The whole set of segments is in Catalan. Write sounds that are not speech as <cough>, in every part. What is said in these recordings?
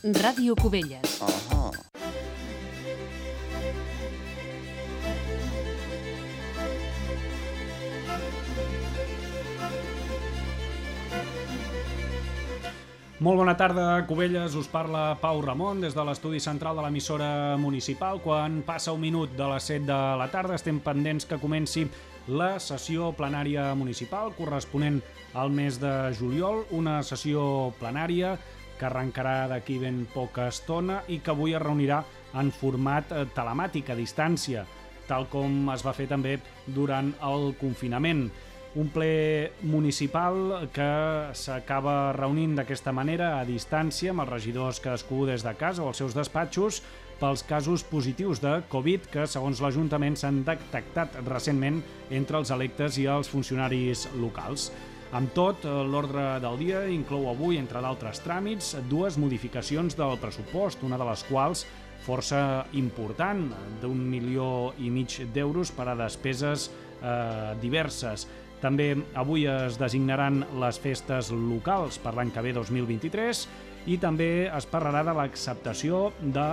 Ràdio Cubelles. Ahà. Molt bona tarda, Cubelles. Us parla Pau Ramon des de l'estudi central de l'emissora municipal. Quan passa un minut de les 7 de la tarda estem pendents que comenci la sessió plenària municipal corresponent al mes de juliol, una sessió plenària que arrencarà d'aquí ben poca estona i que avui es reunirà en format eh, telemàtic a distància, tal com es va fer també durant el confinament un ple municipal que s'acaba reunint d'aquesta manera a distància amb els regidors cadascú des de casa o els seus despatxos pels casos positius de Covid que, segons l'Ajuntament, s'han detectat recentment entre els electes i els funcionaris locals. Amb tot, eh, l'ordre del dia inclou avui, entre d'altres tràmits, dues modificacions del pressupost, una de les quals força important, d'un milió i mig d'euros per a despeses eh, diverses. També avui es designaran les festes locals per l'any que ve 2023 i també es parlarà de l'acceptació de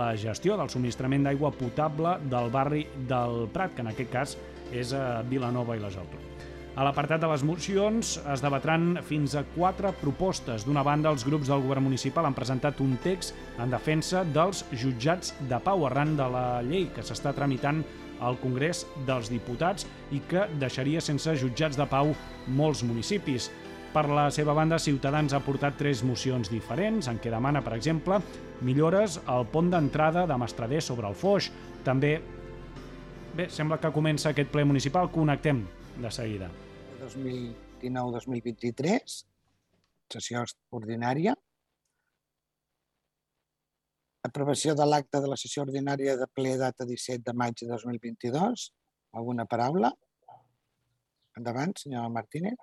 la gestió del subministrament d'aigua potable del barri del Prat, que en aquest cas és a Vilanova i la Geltrú. A l'apartat de les mocions es debatran fins a quatre propostes. D'una banda, els grups del govern municipal han presentat un text en defensa dels jutjats de pau arran de la llei que s'està tramitant al Congrés dels Diputats i que deixaria sense jutjats de pau molts municipis. Per la seva banda, Ciutadans ha portat tres mocions diferents, en què demana, per exemple, millores al pont d'entrada de Mastrader sobre el Foix. També, bé, sembla que comença aquest ple municipal, connectem de seguida. 2019-2023, sessió ordinària. Aprovació de l'acte de la sessió ordinària de ple data 17 de maig de 2022. Alguna paraula? Endavant, senyora Martínez.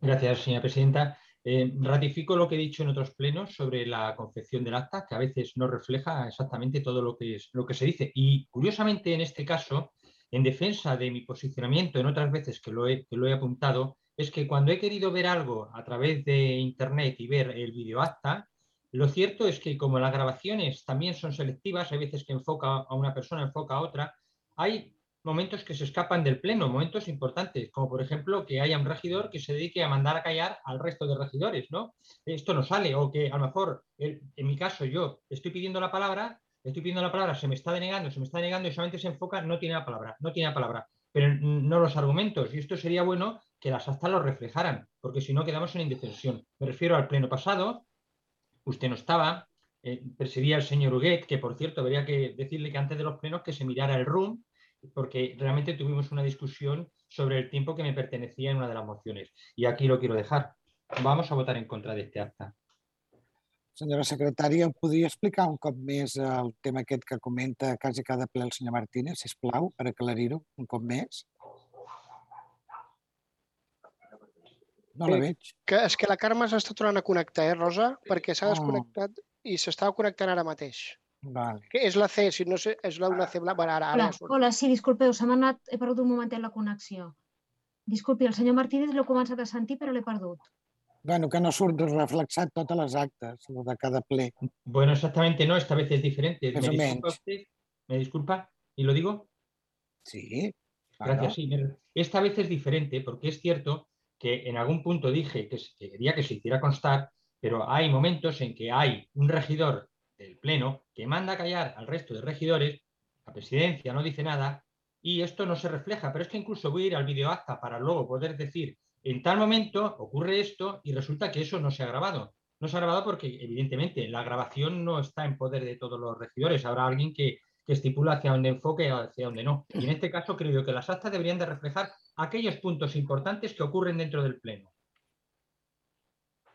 Gracias, señora presidenta. Eh, ratifico lo que he dicho en otros plenos sobre la confección del acta, que a veces no refleja exactamente todo lo que, es, lo que se dice. Y curiosamente, en este caso, en defensa de mi posicionamiento en otras veces que lo, he, apuntado, es que cuando he querido ver algo a través de Internet y ver el videoacta, lo cierto es que como las grabaciones también son selectivas, hay veces que enfoca a una persona, enfoca a otra, hay momentos que se escapan del pleno, momentos importantes, como por ejemplo que haya un regidor que se dedique a mandar a callar al resto de regidores, ¿no? Esto no sale, o que a lo mejor, en mi caso, yo estoy pidiendo la palabra, estoy pidiendo la palabra, se me está denegando, se me está denegando y solamente se enfoca, no tiene la palabra, no tiene la palabra, pero no los argumentos. Y esto sería bueno que las actas lo reflejaran, porque si no quedamos en indefensión. Me refiero al pleno pasado, usted no estaba, eh, presidía el señor Huguet, que por cierto, habría que decirle que antes de los plenos que se mirara el room, porque realmente tuvimos una discusión sobre el tiempo que me pertenecía en una de las mociones. Y aquí lo quiero dejar. Vamos a votar en contra de este acta. Senyora secretària, podria explicar un cop més el tema aquest que comenta quasi cada ple el senyor Martínez, si plau, per aclarir-ho un cop més? No la Bé, veig. Que és que la Carme s'està tornant a connectar, eh, Rosa? Perquè s'ha Oh. desconnectat i s'estava connectant ara mateix. Vale. Que és la C, si no sé, és la una C blanca. Bueno, ara, ara Hola, hola, sí, disculpeu, se m'ha anat, he perdut un momentet la connexió. Disculpi, el senyor Martínez l'he començat a sentir, però l'he perdut. Bueno, que no surt reflexat totes les actes, de cada ple. Bueno, exactamente no, esta vez es diferente. Más ¿Me disculpa menos. usted? ¿Me disculpa? ¿Y lo digo? Sí, claro. Gracias, sí. Esta vez es diferente porque es cierto que en algún punto dije que quería que se hiciera constar, pero hay momentos en que hay un regidor del Pleno que manda a callar al resto de regidores, la presidencia no dice nada y esto no se refleja, pero es que incluso voy a ir al videoacta para luego poder decir, en tal momento ocurre esto y resulta que eso no se ha grabado. No se ha grabado porque, evidentemente, la grabación no está en poder de todos los regidores. Habrá alguien que, estipula hacia dónde enfoque y hacia dónde no. Y en este caso creo yo que las actas deberían de reflejar aquellos puntos importantes que ocurren dentro del Pleno.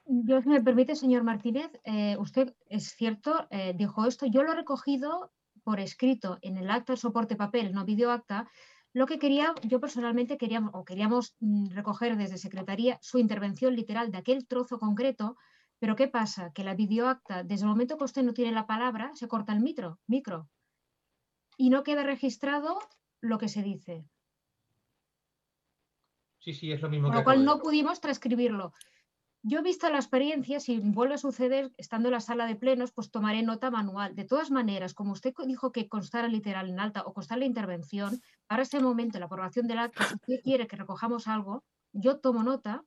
Yo, si me permite, señor Martínez, eh, usted es cierto, eh, dijo esto. Yo lo he recogido por escrito en el acta de soporte papel, no videoacta. Lo que quería, yo personalmente queríamos, o queríamos mm, recoger desde Secretaría su intervención literal de aquel trozo concreto, pero ¿qué pasa? Que la videoacta, desde el momento que usted no tiene la palabra, se corta el micro, micro y no queda registrado lo que se dice. Sí, sí, es lo mismo Con que lo cual no pudimos transcribirlo. Yo, visto la experiencia, si vuelve a suceder, estando en la sala de plenos, pues tomaré nota manual. De todas maneras, como usted dijo que constara literal en alta o constara la intervención, para ese momento, la aprobación del acta, si usted quiere que recojamos algo, yo tomo nota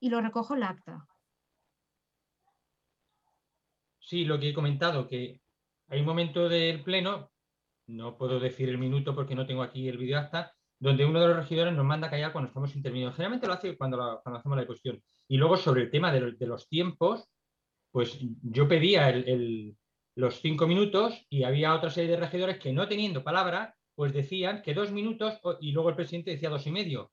y lo recojo en la acta. Sí, lo que he comentado, que hay un momento del pleno, no puedo decir el minuto porque no tengo aquí el video acta, donde uno de los regidores nos manda callar cuando estamos interviniendo. Generalmente lo hace cuando, cuando hacemos la cuestión. Y luego sobre el tema de, los tiempos, pues yo pedía los cinco minutos y había otra serie de regidores que no teniendo palabra, pues decían que dos minutos y luego el presidente decía dos y medio.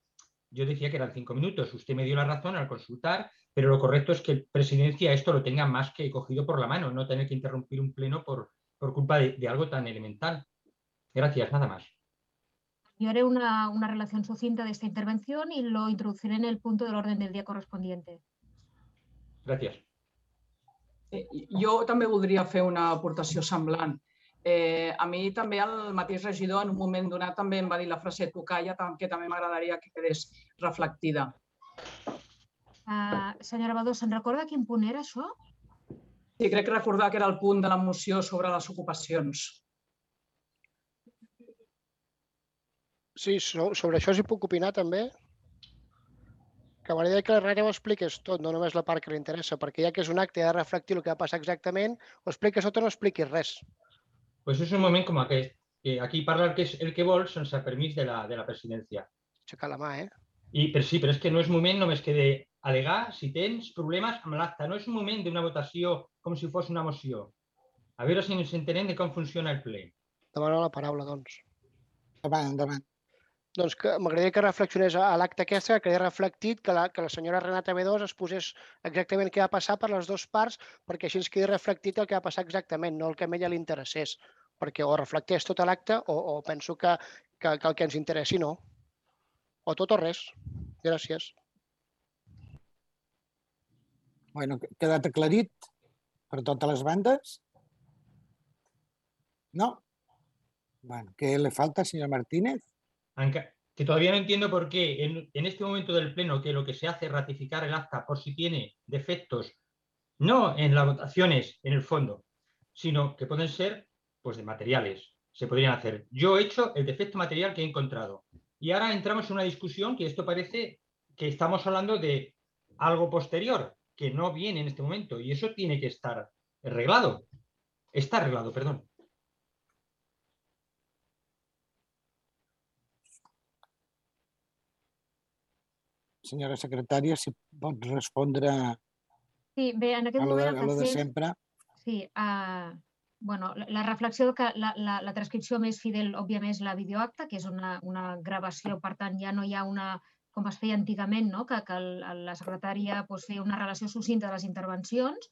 Yo decía que eran cinco minutos. Usted me dio la razón al consultar, pero lo correcto es que el presidencia esto lo tenga más que cogido por la mano, no tener que interrumpir un pleno por, culpa de algo tan elemental. Gracias, nada más. Yo haré una, una relación sucinta de esta intervención y lo introduciré en el punto del orden del dia correspondiente. Gràcies. Eh, jo també voldria fer una aportació semblant. Eh, a mi també el mateix regidor en un moment donat també em va dir la frase tu calla, que també m'agradaria que quedés reflectida. Uh, senyora Badó, se'n recorda quin punt era això? Sí, crec que recordar que era el punt de la moció sobre les ocupacions. Sí, sobre això sí puc opinar també. Que m'agradaria que darrere ho expliques tot, no només la part que li interessa, perquè ja que és un acte de reflectir el que va passar exactament, o expliques tot o no expliquis res. Pues és un moment com aquest, que aquí parla el que, és, el que vol sense permís de la, de la presidència. Aixecar la mà, eh? I, però sí, però és que no és moment només que d'alegar si tens problemes amb l'acte. No és un moment d'una votació com si fos una moció. A veure si ens entenem de com funciona el ple. Demano la paraula, doncs. Endavant, endavant doncs m'agradaria que reflexionés a l'acte aquesta, que quedi reflectit que la, que la senyora Renata B2 es posés exactament què va passar per les dues parts, perquè així ens quedi reflectit el que va passar exactament, no el que a ella li interessés, perquè o reflecteix tot l'acte o, o penso que, que, que el que ens interessi no. O tot o res. Gràcies. Bueno, quedat aclarit per totes les bandes? No? Bueno, què le falta, senyor Martínez? Que todavía no entiendo por qué en, este momento del Pleno que lo que se hace es ratificar el acta por si tiene defectos, no en las votaciones, en el fondo, sino que pueden ser pues de materiales, se podrían hacer. Yo he hecho el defecto material que he encontrado. Y ahora entramos en una discusión que esto parece que estamos hablando de algo posterior, que no viene en este momento, y eso tiene que estar arreglado. Está arreglado, perdón. Senyora secretària, si pot respondre sí, bé, en aquest a lo de, moment a lo de sempre. Sí, uh, bueno, la, la reflexió que la, la, la transcripció més fidel, òbviament, és la videoacta, que és una, una gravació, per tant, ja no hi ha una, com es feia antigament, no? que, que el, la secretària pues, feia una relació sucinta de les intervencions.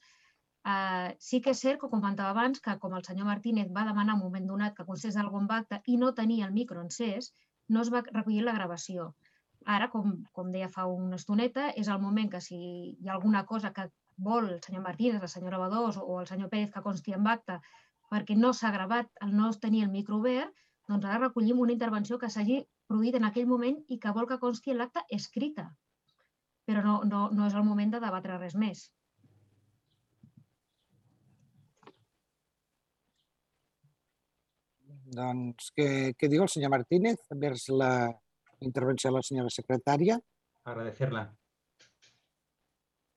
Uh, sí que és cert que comentava abans que com el senyor Martínez va demanar en un moment donat que constés d'algun acte i no tenia el micro encès, no es va recollir la gravació. Ara, com, com deia fa una estoneta, és el moment que si hi ha alguna cosa que vol el senyor Martínez, la senyora Badós o el senyor Pérez que consti en acte perquè no s'ha gravat el no tenir el micro obert, doncs ara recollim una intervenció que s'hagi produït en aquell moment i que vol que consti en l'acte escrita. Però no, no, no és el moment de debatre res més. Doncs què, què diu el senyor Martínez envers la, intervenció de la senyora secretària. Agradecer-la.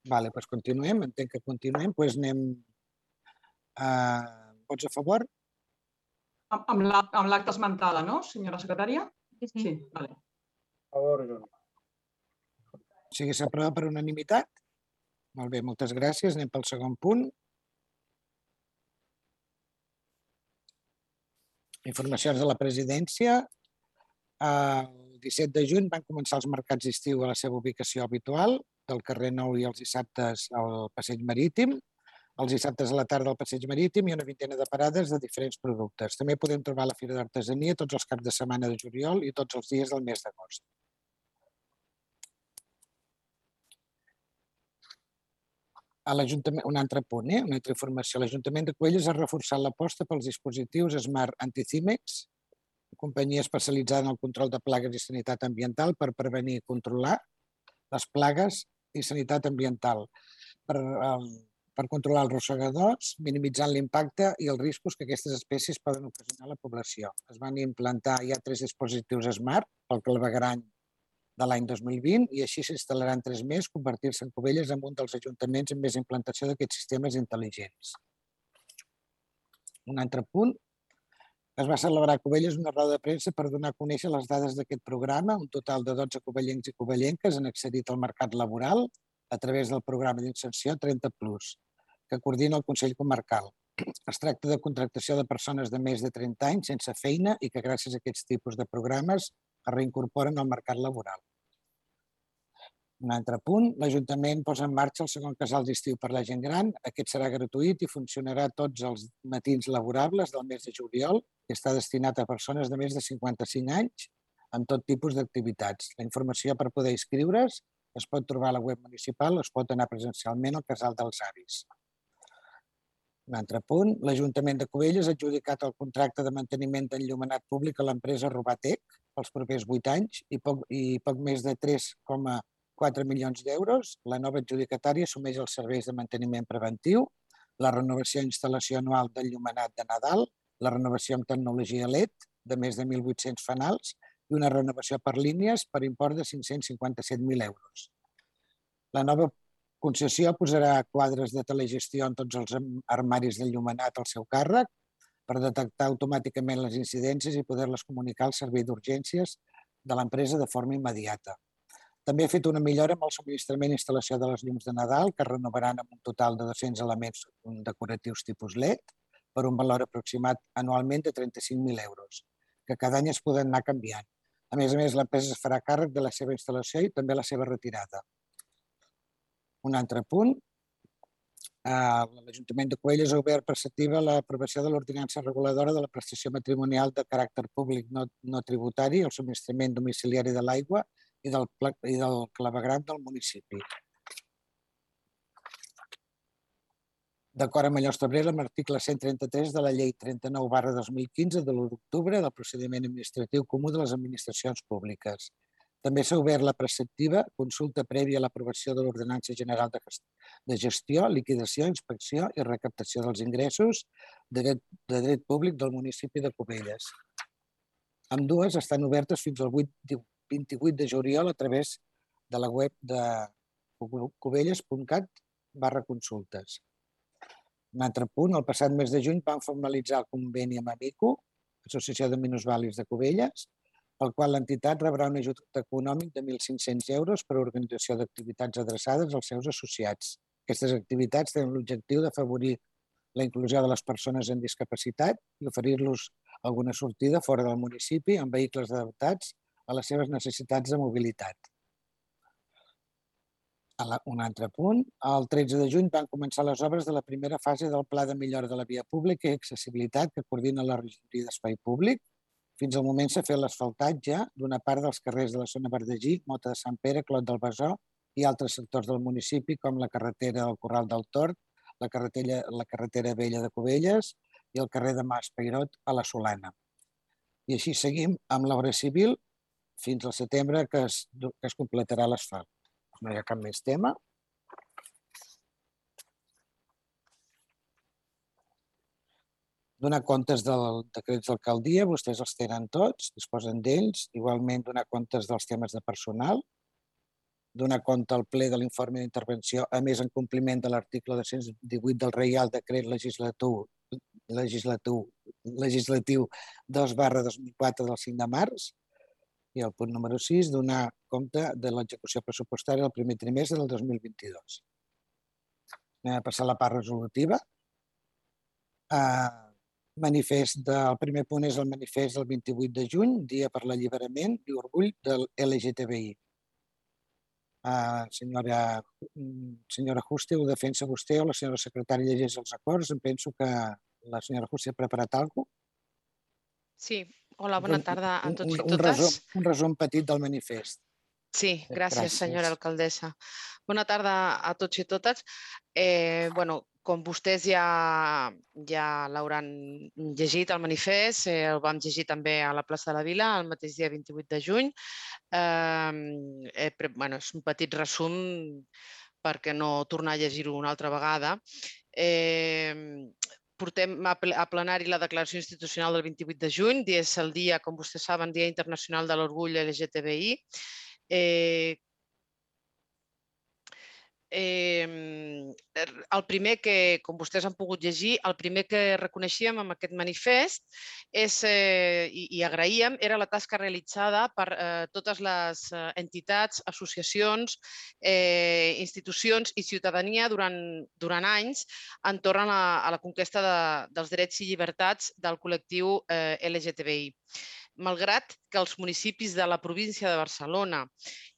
Vale, doncs continuem, entenc que continuem. Doncs anem... Uh, vots a favor? Amb l'acte la, esmentada, no, senyora secretària? Sí, sí. sí vale. A favor, O sigui, s'aprova per unanimitat? Molt bé, moltes gràcies. Anem pel segon punt. Informacions de la presidència. Uh, 17 de juny van començar els mercats d'estiu a la seva ubicació habitual, del carrer Nou i els dissabtes al Passeig Marítim, els dissabtes a la tarda al Passeig Marítim i una vintena de parades de diferents productes. També podem trobar la Fira d'Artesania tots els caps de setmana de juliol i tots els dies del mes d'agost. a l'Ajuntament, un altre punt, eh? una altra informació. L'Ajuntament de Cuelles ha reforçat l'aposta pels dispositius Smart Anticimex companyia especialitzada en el control de plagues i sanitat ambiental per prevenir i controlar les plagues i sanitat ambiental per, per controlar els rossegadors, minimitzant l'impacte i els riscos que aquestes espècies poden ocasionar a la població. Es van implantar ja tres dispositius SMART pel clavegrany de l'any 2020 i així s'instal·laran tres més, convertir-se en Cubelles en un dels ajuntaments amb més implantació d'aquests sistemes intel·ligents. Un altre punt, es va celebrar a Cubelles una roda de premsa per donar a conèixer les dades d'aquest programa. Un total de 12 cubellencs i cubellenques han accedit al mercat laboral a través del programa d'inserció 30+, que coordina el Consell Comarcal. Es tracta de contractació de persones de més de 30 anys sense feina i que gràcies a aquests tipus de programes es reincorporen al mercat laboral. Un altre punt, l'Ajuntament posa en marxa el segon casal d'estiu per la gent gran. Aquest serà gratuït i funcionarà tots els matins laborables del mes de juliol i està destinat a persones de més de 55 anys amb tot tipus d'activitats. La informació per poder inscriure's es pot trobar a la web municipal o es pot anar presencialment al casal dels avis. Un altre punt, l'Ajuntament de Cubelles ha adjudicat el contracte de manteniment d'enllumenat públic a l'empresa Robatec pels propers 8 anys i poc, i poc més de 3,5 4 milions d'euros. La nova adjudicatària assumeix els serveis de manteniment preventiu, la renovació i instal·lació anual del llumenat de Nadal, la renovació amb tecnologia LED de més de 1.800 fanals i una renovació per línies per import de 557.000 euros. La nova concessió posarà quadres de telegestió en tots els armaris del llumenat al seu càrrec per detectar automàticament les incidències i poder-les comunicar al servei d'urgències de l'empresa de forma immediata. També ha fet una millora amb el subministrament i instal·lació de les llums de Nadal, que renovaran amb un total de 200 elements decoratius tipus LED per un valor aproximat anualment de 35.000 euros, que cada any es poden anar canviant. A més a més, l'empresa es farà càrrec de la seva instal·lació i també la seva retirada. Un altre punt, eh, l'Ajuntament de Coelles ha obert preceptiva l'aprovació de l'ordinança reguladora de la prestació matrimonial de caràcter públic no, no tributari, el subministrament domiciliari de l'aigua i del, i del clavegram del municipi. D'acord amb allò establert amb l'article 133 de la llei 39 barra 2015 de l'1 d'octubre del procediment administratiu comú de les administracions públiques. També s'ha obert la preceptiva consulta prèvia a l'aprovació de l'Ordenança General de Gestió, Liquidació, Inspecció i Recaptació dels Ingressos de dret, de dret públic del municipi de Cubelles. Amb dues estan obertes fins al 8 28 de juliol a través de la web de cubelles.cat barra consultes. Un altre punt, el passat mes de juny vam formalitzar el conveni amb Amico, Associació de Minusvàlids de Cubelles, pel qual l'entitat rebrà un ajut econòmic de 1.500 euros per a organització d'activitats adreçades als seus associats. Aquestes activitats tenen l'objectiu d'afavorir la inclusió de les persones amb discapacitat i oferir-los alguna sortida fora del municipi amb vehicles adaptats a les seves necessitats de mobilitat. Un altre punt, el 13 de juny van començar les obres de la primera fase del Pla de millora de la via pública i accessibilitat que coordina la regidoria d'Espai Públic. Fins al moment s'ha fet l'asfaltatge d'una part dels carrers de la zona Verdegí, Mota de Sant Pere, Clot del Besó i altres sectors del municipi, com la carretera del Corral del Tort, la carretera, la carretera vella de Cubelles i el carrer de Mas Peirot a la Solana. I així seguim amb l'obra civil fins al setembre que es, que es completarà l'asfalt. No hi ha cap més tema. Donar comptes del decrets d'alcaldia, vostès els tenen tots, disposen d'ells. Igualment, donar comptes dels temes de personal, donar compte al ple de l'informe d'intervenció, a més en compliment de l'article 218 del Reial Decret Legislatiu, legislatiu, legislatiu 2 barra 2004 del 5 de març, i el punt número 6, donar compte de l'execució pressupostària del primer trimestre del 2022. Anem a passar a la part resolutiva. Uh, manifest de, el primer punt és el manifest del 28 de juny, Dia per l'Alliberament i Orgull del LGTBI. Uh, senyora, senyora Juste, ho defensa vostè o la senyora secretària llegeix els acords? Em penso que la senyora Juste ha preparat alguna cosa. Sí, hola, bona tarda a tots un, i un, totes. resum, un resum petit del manifest. Sí, gràcies, gràcies, senyora alcaldessa. Bona tarda a tots i totes. Eh, bueno, com vostès ja, ja l'hauran llegit, el manifest, eh, el vam llegir també a la plaça de la Vila el mateix dia 28 de juny. Eh, eh, bueno, és un petit resum perquè no tornar a llegir-ho una altra vegada. Eh, portem a, plenari la declaració institucional del 28 de juny, és el dia, com vostès saben, Dia Internacional de l'Orgull LGTBI. Eh, eh, el primer que, com vostès han pogut llegir, el primer que reconeixíem amb aquest manifest és, eh, i, i agraïem era la tasca realitzada per eh, totes les eh, entitats, associacions, eh, institucions i ciutadania durant, durant anys entorn a a la conquesta de, dels drets i llibertats del col·lectiu eh, LGTBI malgrat que els municipis de la província de Barcelona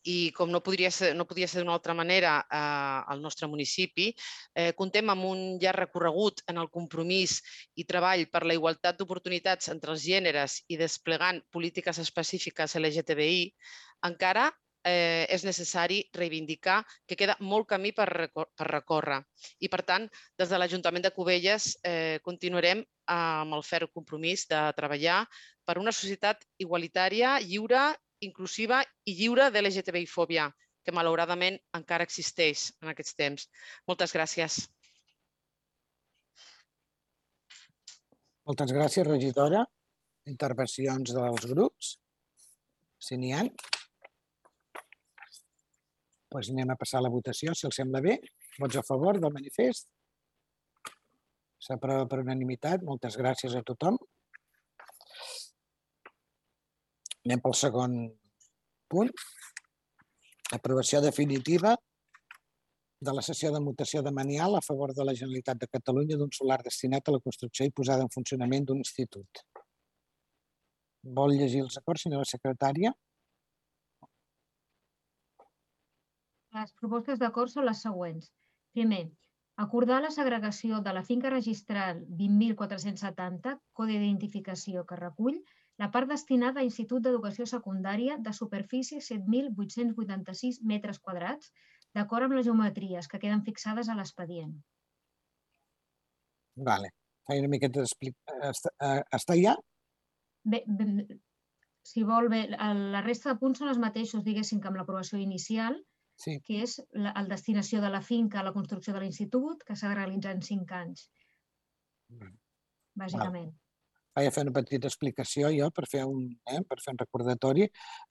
i com no, podria ser, no podia ser d'una altra manera eh, el nostre municipi, eh, contem amb un llarg recorregut en el compromís i treball per la igualtat d'oportunitats entre els gèneres i desplegant polítiques específiques LGTBI, encara eh, és necessari reivindicar que queda molt camí per, per recórrer. I, per tant, des de l'Ajuntament de Cubelles eh, continuarem amb el ferm compromís de treballar per una societat igualitària, lliure, inclusiva i lliure de l'LGTBI-fòbia, que malauradament encara existeix en aquests temps. Moltes gràcies. Moltes gràcies, regidora. Intervencions dels grups, si n'hi ha. Doncs anem a passar a la votació, si els sembla bé. Vots a favor del manifest? S'aprova per unanimitat. Moltes gràcies a tothom. Anem pel segon punt. Aprovació definitiva de la sessió de mutació de Manial a favor de la Generalitat de Catalunya d'un solar destinat a la construcció i posada en funcionament d'un institut. Vol llegir els acords, senyora secretària? Les propostes d'acord són les següents. Primer, acordar la segregació de la finca registral 20.470, codi d'identificació que recull, la part destinada a Institut d'Educació Secundària de superfície 7.886 metres quadrats, d'acord amb les geometries que queden fixades a l'expedient. Vale. Faig una miqueta d'explicar. Està, eh, està ja? Bé, bé, si vol, bé, la resta de punts són els mateixos, diguéssim, que amb l'aprovació inicial, sí. que és la el destinació de la finca a la construcció de l'institut, que s'ha de realitzar en cinc anys. Bàsicament. Vaig fer una petita explicació jo per fer un, eh, per fer un recordatori.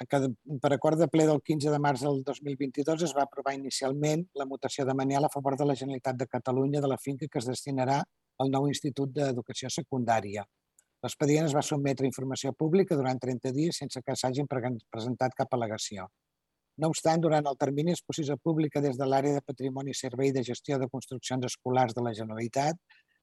Que per acord de ple del 15 de març del 2022 es va aprovar inicialment la mutació de Manial a favor de la Generalitat de Catalunya de la finca que es destinarà al nou Institut d'Educació Secundària. L'expedient es va sotmetre a informació pública durant 30 dies sense que s'hagin presentat cap al·legació. No obstant, durant el termini exposició pública des de l'àrea de Patrimoni i Servei de Gestió de Construccions Escolars de la Generalitat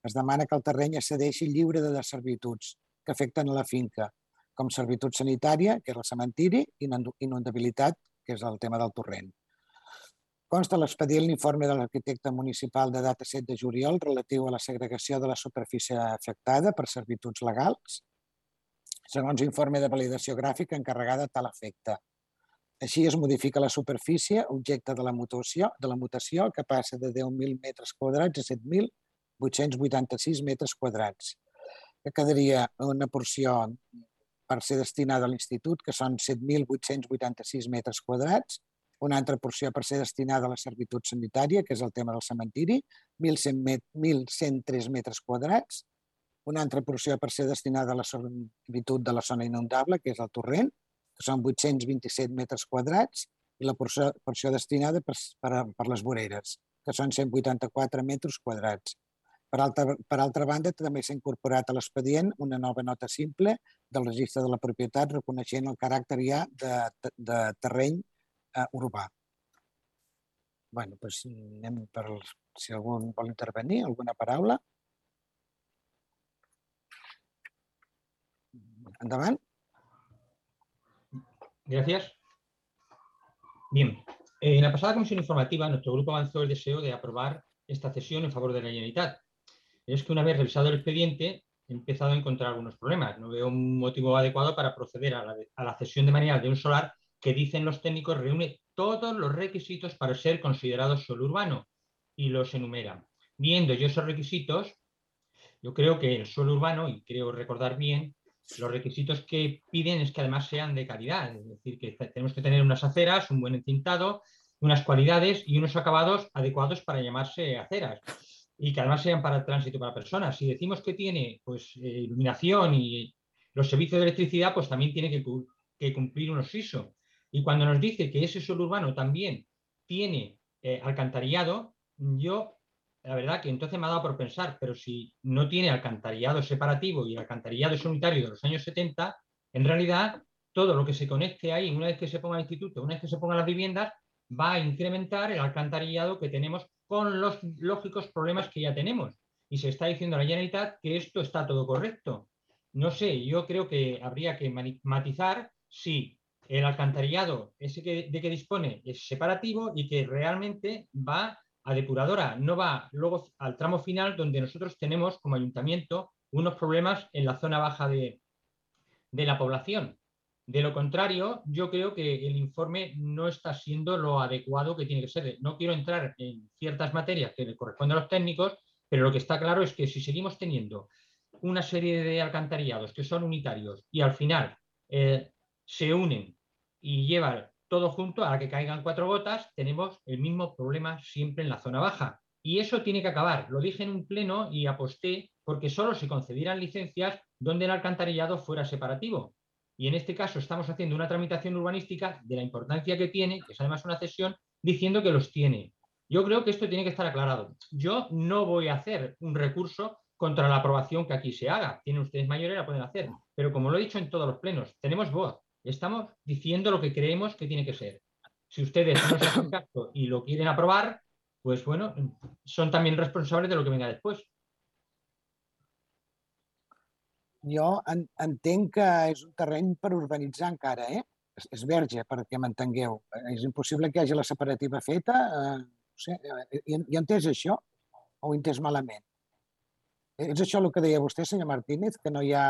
es demana que el terreny es cedeixi lliure de servituds que afecten a la finca, com servitud sanitària, que és el cementiri, i inundabilitat, que és el tema del torrent. Consta l'expedient l'informe de l'arquitecte municipal de data 7 de juliol relatiu a la segregació de la superfície afectada per servituds legals, segons informe de validació gràfica encarregada a tal efecte. Així es modifica la superfície objecte de la mutació, de la mutació que passa de 10.000 metres quadrats a 7.000 886 metres quadrats, que quedaria una porció per ser destinada a l'institut, que són 7.886 metres quadrats, una altra porció per ser destinada a la servitud sanitària, que és el tema del cementiri, 1.103 metres quadrats, una altra porció per ser destinada a la servitud de la zona inundable, que és el torrent, que són 827 metres quadrats, i la porció, porció destinada per, per, per les voreres, que són 184 metres quadrats. Per altra, per altra banda, també s'ha incorporat a l'expedient una nova nota simple del registre de la propietat reconeixent el caràcter ja de, de terreny eh, urbà. Bé, doncs anem per si algú vol intervenir, alguna paraula. Endavant. Gracias. Bien, en la pasada comisión informativa nuestro grupo avanzó el deseo de aprobar esta cesión en favor de la Generalitat, es que una vez revisado el expediente he empezado a encontrar algunos problemas. No veo un motivo adecuado para proceder a la, cesión de manera de un solar que dicen los técnicos reúne todos los requisitos para ser considerado suelo urbano y los enumera. Viendo yo esos requisitos, yo creo que el suelo urbano, y creo recordar bien, los requisitos que piden es que además sean de calidad, es decir, que tenemos que tener unas aceras, un buen encintado, unas cualidades y unos acabados adecuados para llamarse aceras y que además sean para el tránsito para personas. Si decimos que tiene pues, eh, iluminación y los servicios de electricidad, pues también tiene que, cumplir unos ISO. Y cuando nos dice que ese suelo urbano también tiene eh, alcantarillado, yo la verdad que entonces me ha dado por pensar, pero si no tiene alcantarillado separativo y alcantarillado es unitario de los años 70, en realidad todo lo que se conecte ahí, una vez que se ponga el instituto, una vez que se pongan las viviendas, va a incrementar el alcantarillado que tenemos con los lógicos problemas que ya tenemos. Y se está diciendo a la Generalitat que esto está todo correcto. No sé, yo creo que habría que matizar si el alcantarillado ese de que dispone es separativo y que realmente va a depuradora, no va luego al tramo final donde nosotros tenemos como ayuntamiento unos problemas en la zona baja de, de la población. De lo contrario, yo creo que el informe no está siendo lo adecuado que tiene que ser. No quiero entrar en ciertas materias que le corresponden a los técnicos, pero lo que está claro es que si seguimos teniendo una serie de alcantarillados que son unitarios y al final eh, se unen y llevan todo junto a que caigan cuatro gotas, tenemos el mismo problema siempre en la zona baja. Y eso tiene que acabar. Lo dije en un pleno y aposté porque solo se concedieran licencias donde el alcantarillado fuera separativo. Y en este caso estamos haciendo una tramitación urbanística de la importancia que tiene, que es además una cesión, diciendo que los tiene. Yo creo que esto tiene que estar aclarado. Yo no voy a hacer un recurso contra la aprobación que aquí se haga. Tienen ustedes mayoría, la pueden hacer. Pero como lo he dicho en todos los plenos, tenemos voz. Estamos diciendo lo que creemos que tiene que ser. Si ustedes no se hacen caso y lo quieren aprobar, pues bueno, son también responsables de lo que venga después. Jo en, entenc que és un terreny per urbanitzar encara, eh? És, és verge, perquè m'entengueu. És impossible que hi hagi la separativa feta. Eh, no sé, eh, hi, hi entès això o ho entès malament? És això el que deia vostè, senyor Martínez, que no hi ha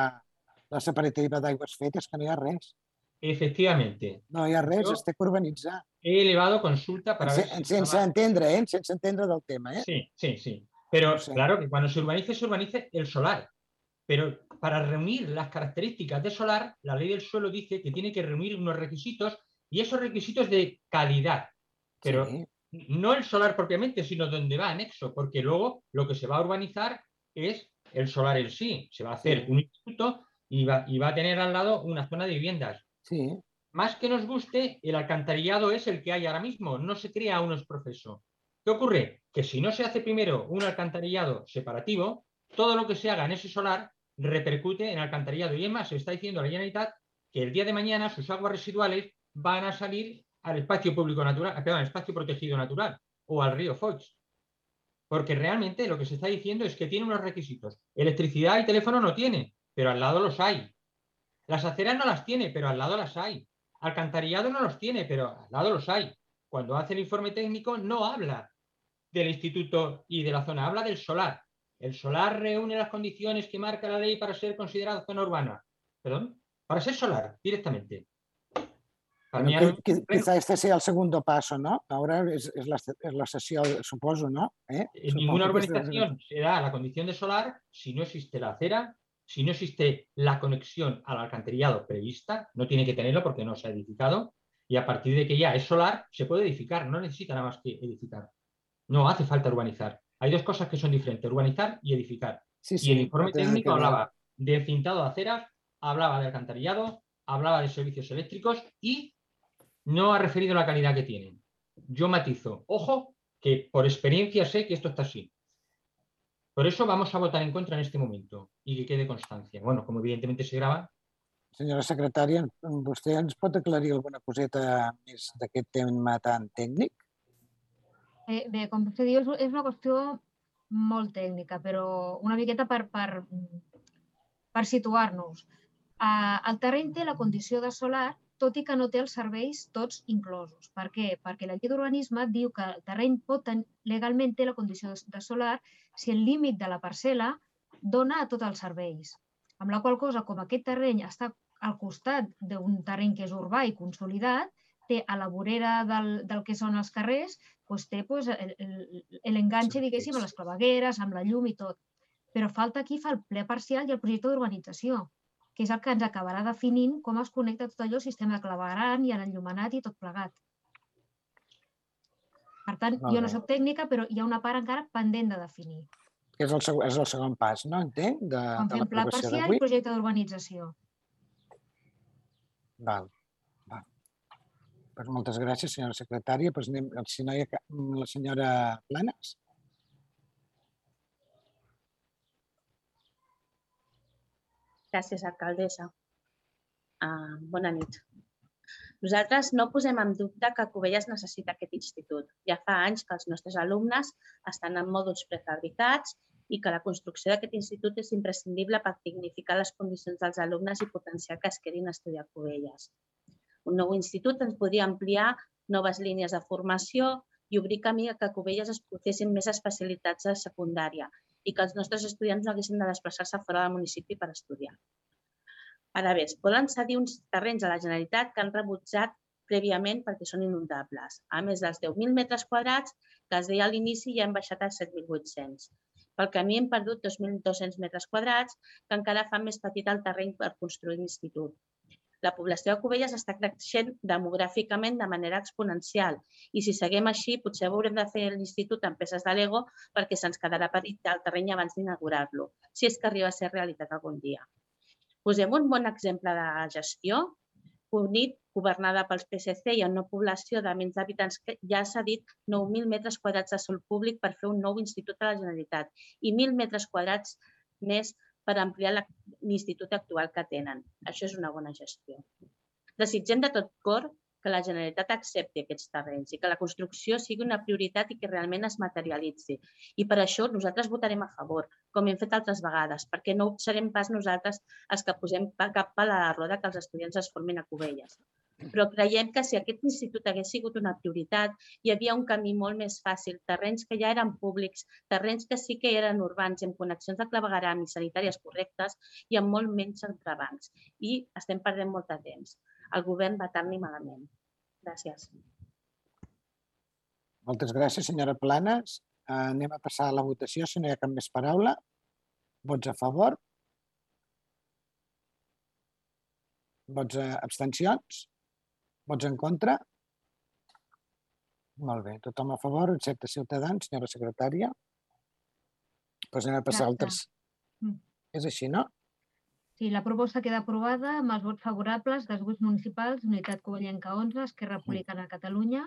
la separativa d'aigües fetes, que no hi ha res. Efectivamente. No hi ha res, Yo es té que urbanitzar. He elevado consulta para ver... Si sense entendre, eh? Sense entendre del tema, eh? Sí, sí, sí. Pero no sé. claro que cuando se urbanice, se urbanice el solar. Pero para reunir las características de solar, la ley del suelo dice que tiene que reunir unos requisitos y esos requisitos de calidad. Pero sí. no el solar propiamente, sino donde va anexo, porque luego lo que se va a urbanizar es el solar en sí. Se va a hacer sí. un instituto y va, y va, a tener al lado una zona de viviendas. Sí. Más que nos guste, el alcantarillado es el que hay ahora mismo, no se crea uno es proceso. ¿Qué ocurre? Que si no se hace primero un alcantarillado separativo, todo lo que se haga en ese solar repercute en alcantarillado. Y además se está diciendo a la Generalitat que el día de mañana sus aguas residuales van a salir al espacio público natural, perdón, al espacio protegido natural o al río Foix. Porque realmente lo que se está diciendo es que tiene unos requisitos. Electricidad y teléfono no tiene, pero al lado los hay. Las aceras no las tiene, pero al lado las hay. Alcantarillado no los tiene, pero al lado los hay. Cuando hace el informe técnico no habla del instituto y de la zona, habla del solar. El solar reúne las condiciones que marca la ley para ser considerado zona urbana. Perdón, para ser solar directamente. Bueno, que, que, quizá este sea el segundo paso, ¿no? Ahora es, es, la, es la, sesión, supongo, ¿no? ¿Eh? En ninguna urbanización se da la condición de solar si no existe la acera, si no existe la conexión al alcantarillado prevista, no tiene que tenerlo porque no se ha edificado, y a partir de que ya es solar, se puede edificar, no necesita nada más que edificar. No hace falta urbanizar. Hay dos cosas que son diferentes, urbanizar y edificar. Sí, sí, y el informe técnico hablaba de encintado de aceras, hablaba de alcantarillado, hablaba de servicios eléctricos y no ha referido la calidad que tienen. Yo matizo, ojo, que por experiencia sé que esto está así. Por eso vamos a votar en contra en este momento i que quede constància. Bueno, com evidentemente se grava. Senyora secretària, vostè ens pot aclarir alguna coseta més d'aquest tema tan tècnic? Eh, bé, com vostè diu, és una qüestió molt tècnica, però una miqueta per, per, per situar-nos. Eh, el terreny té la condició de solar, tot i que no té els serveis tots inclosos. Per què? Perquè la llei d'urbanisme diu que el terreny pot tenir, legalment té la condició de solar si el límit de la parcel·la dona a tots els serveis. Amb la qual cosa, com aquest terreny està al costat d'un terreny que és urbà i consolidat, té a la vorera del, del que són els carrers, doncs té doncs, l'enganxe, diguéssim, a les clavegueres, amb la llum i tot. Però falta aquí fa el ple parcial i el projecte d'urbanització, que és el que ens acabarà definint com es connecta tot allò, el sistema de clavegaran i l'enllumenat i tot plegat. Per tant, jo no sóc tècnica, però hi ha una part encara pendent de definir. És el, segon, és el segon pas, no? Entenc, de, Quan de l'aprovació parcial d'avui. i projecte d'urbanització. Val, val. Pues moltes gràcies, senyora secretària. Pues anem, si no hi ha la senyora Planes. Gràcies, alcaldessa. Uh, bona nit. Nosaltres no posem en dubte que Cubelles necessita aquest institut. Ja fa anys que els nostres alumnes estan en mòduls prefabricats i que la construcció d'aquest institut és imprescindible per dignificar les condicions dels alumnes i potenciar que es quedin a estudiar a Cubelles. Un nou institut ens podria ampliar noves línies de formació i obrir camí a que a Cubelles es processin més especialitats de secundària i que els nostres estudiants no haguessin de desplaçar-se fora del municipi per estudiar. Ara bé, es poden cedir uns terrenys a la Generalitat que han rebutjat prèviament perquè són inundables. A més dels 10.000 metres quadrats que es deia a l'inici ja han baixat a 7.800. Pel camí hem perdut 2.200 metres quadrats que encara fan més petit el terreny per construir l'institut. La població de Cubelles està creixent demogràficament de manera exponencial i si seguim així potser haurem de fer l'institut en peces de Lego perquè se'ns quedarà petit el terreny abans d'inaugurar-lo, si és que arriba a ser realitat algun dia. Posem un bon exemple de gestió. Cunit, governada pels PSC i en una població de menys d'habitants, que ja s'ha dit 9.000 metres quadrats de sol públic per fer un nou institut a la Generalitat i 1.000 metres quadrats més per ampliar l'institut actual que tenen. Això és una bona gestió. Desitgem de tot cor que la Generalitat accepti aquests terrenys i que la construcció sigui una prioritat i que realment es materialitzi. I per això nosaltres votarem a favor, com hem fet altres vegades, perquè no serem pas nosaltres els que posem cap a la roda que els estudiants es formin a Cubelles. Però creiem que si aquest institut hagués sigut una prioritat, hi havia un camí molt més fàcil, terrenys que ja eren públics, terrenys que sí que eren urbans, amb connexions de clavegaram i sanitàries correctes i amb molt menys entrebancs. I estem perdent molt de temps. El govern va tard ni malament. Gràcies. Moltes gràcies, senyora Planes. Uh, anem a passar a la votació, si no hi ha cap més paraula. Vots a favor? Vots a abstencions? Vots en contra? Molt bé, tothom a favor, excepte Ciutadans, senyora secretària. Doncs anem a passar al Exacte. tercer. Mm. És així, no? Sí, la proposta queda aprovada amb els vots favorables dels grups municipals Unitat Covellenca 11, Esquerra Republicana de Catalunya,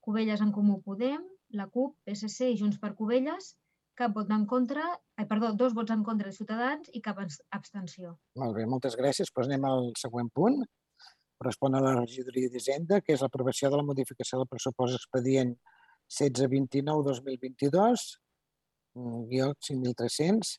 Covelles en Comú Podem, la CUP, PSC i Junts per Covelles, cap vot en contra, ai, perdó, dos vots en contra de Ciutadans i cap abs- abstenció. Molt bé, moltes gràcies. Doncs anem al següent punt. Correspon a la regidoria d'Hisenda, que és l'aprovació de la modificació del pressupost expedient 1629-2022, mm, guió 5.300,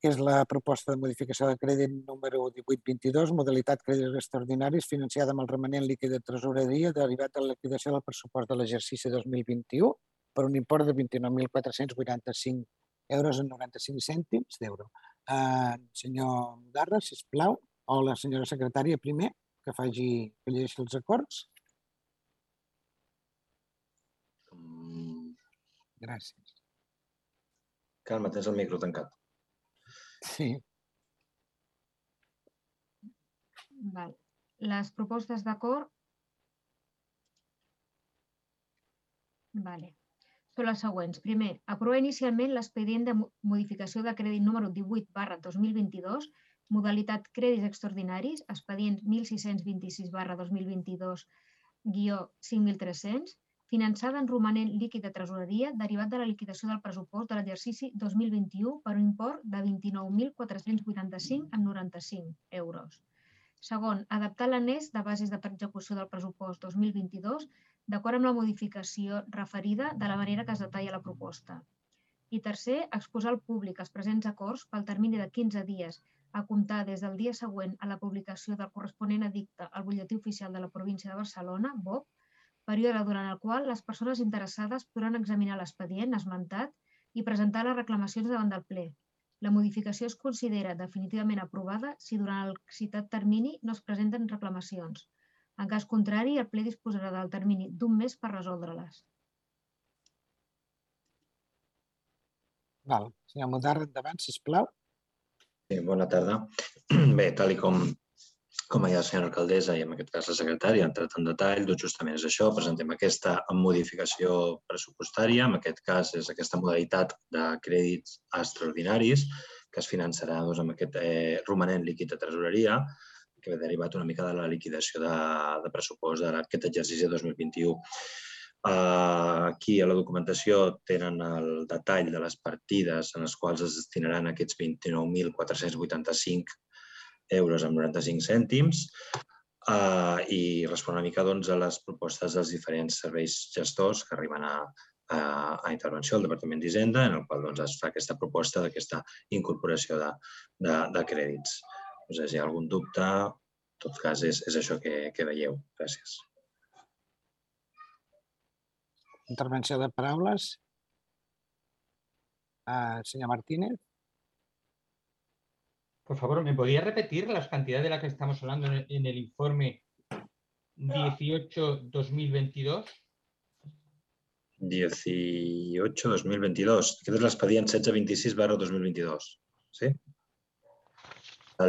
que és la proposta de modificació de crèdit número 1822, modalitat crèdits extraordinaris, financiada amb el remanent líquid de tresoreria derivat de la liquidació del pressupost de l'exercici 2021 per un import de 29.485 euros en 95 cèntims d'euro. Uh, senyor Mudarra, sisplau, o la senyora secretària primer, que faci, que llegeixi els acords. Mm, Gràcies. Calma, tens el micro tancat. Sí, Val. Les propostes d'acord vale. són les següents. Primer, aprovar inicialment l'expedient de mo- modificació de crèdit número 18 barra 2022, modalitat crèdits extraordinaris, expedient 1626 barra 2022 guió 5300, finançada en romanent líquid de tresoreria derivat de la liquidació del pressupost de l'exercici 2021 per un import de 29.485,95 euros. Segon, adaptar l'anès de bases de execució del pressupost 2022 d'acord amb la modificació referida de la manera que es detalla la proposta. I tercer, exposar al públic els presents acords pel termini de 15 dies a comptar des del dia següent a la publicació del corresponent edicte al butlletí oficial de la província de Barcelona, BOP, període durant el qual les persones interessades podran examinar l'expedient esmentat i presentar les reclamacions davant del ple, La modificació es considera definitivament aprovada si durant el citat termini no es presenten reclamacions. En cas contrari, el ple disposarà del termini d'un mes per resoldre-les. Val. Senyor Modarra, endavant, sisplau. Bona tarda. <clears throat> Bé, tal i com, com dit la senyora alcaldessa i en aquest cas la secretària, ha entrat en detall, doncs justament és això, presentem aquesta modificació pressupostària, en aquest cas és aquesta modalitat de crèdits extraordinaris que es finançarà doncs, amb aquest eh, romanent líquid de tresoreria, que ve derivat una mica de la liquidació de, de pressupost d'aquest exercici 2021. Uh, aquí a la documentació tenen el detall de les partides en les quals es destinaran aquests 29.485 euros amb 95 cèntims uh, i respon una mica doncs, a les propostes dels diferents serveis gestors que arriben a, a, a intervenció al Departament d'Hisenda, en el qual doncs, es fa aquesta proposta d'aquesta incorporació de, de, de crèdits. Doncs, si hi ha algun dubte, en tot cas és, és això que, que veieu. Gràcies. Intervenció de paraules. Uh, senyor Martínez. Por favor, ¿me podría repetir las cantidades de las que estamos hablando en el, en el informe 18-2022? 18-2022. Aquest és l'expedient 1626 barra 2022. Sí?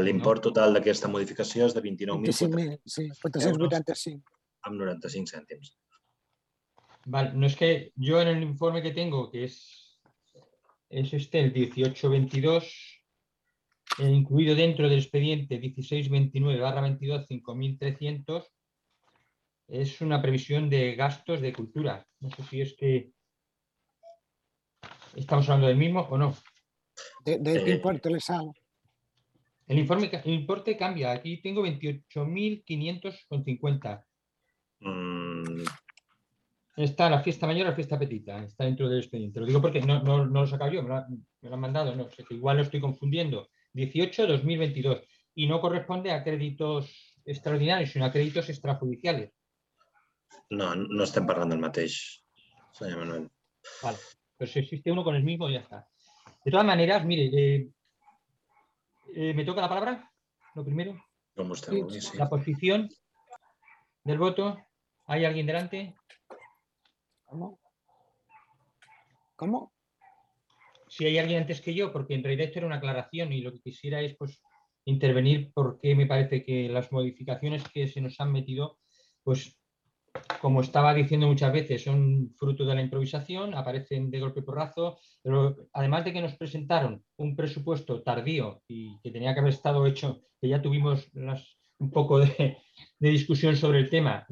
L'import total d'aquesta modificació és de 25.000, sí, 485. amb 95 cèntims. Vale, no es que yo en el informe que tengo, que es, es este, el 1822, he incluido dentro del expediente 1629 barra 22 5300, es una previsión de gastos de cultura. No sé si es que estamos hablando del mismo o no. ¿De, de qué importe le sale? El, informe, el importe cambia. Aquí tengo 28.550. Mm, Está la fiesta mayor, la fiesta petita. Está dentro del expediente. Lo digo porque no, no, no lo he sacado yo, me lo, ha- me lo han mandado. No, sé que igual lo estoy confundiendo. 18-2022. Y no corresponde a créditos extraordinarios, sino a créditos extrajudiciales. no, no estem parlant del mateix, senyor Manuel. Vale. Pues si existe uno con el mismo ya está. De todas maneras, mire, eh, eh, ¿me toca la palabra? Lo primero. Com vostè Sí, vulgui, sí. La posición del voto. ¿Hay alguien delante? ¿Cómo? ¿Cómo? si hay alguien antes que yo, porque en realidad esto era una aclaración y lo que quisiera es pues intervenir porque me parece que las modificaciones que se nos han metido, pues como estaba diciendo muchas veces, son fruto de la improvisación, aparecen de golpe porrazo, pero además de que nos presentaron un presupuesto tardío y que tenía que haber estado hecho, que ya tuvimos un poco de discusión sobre el tema,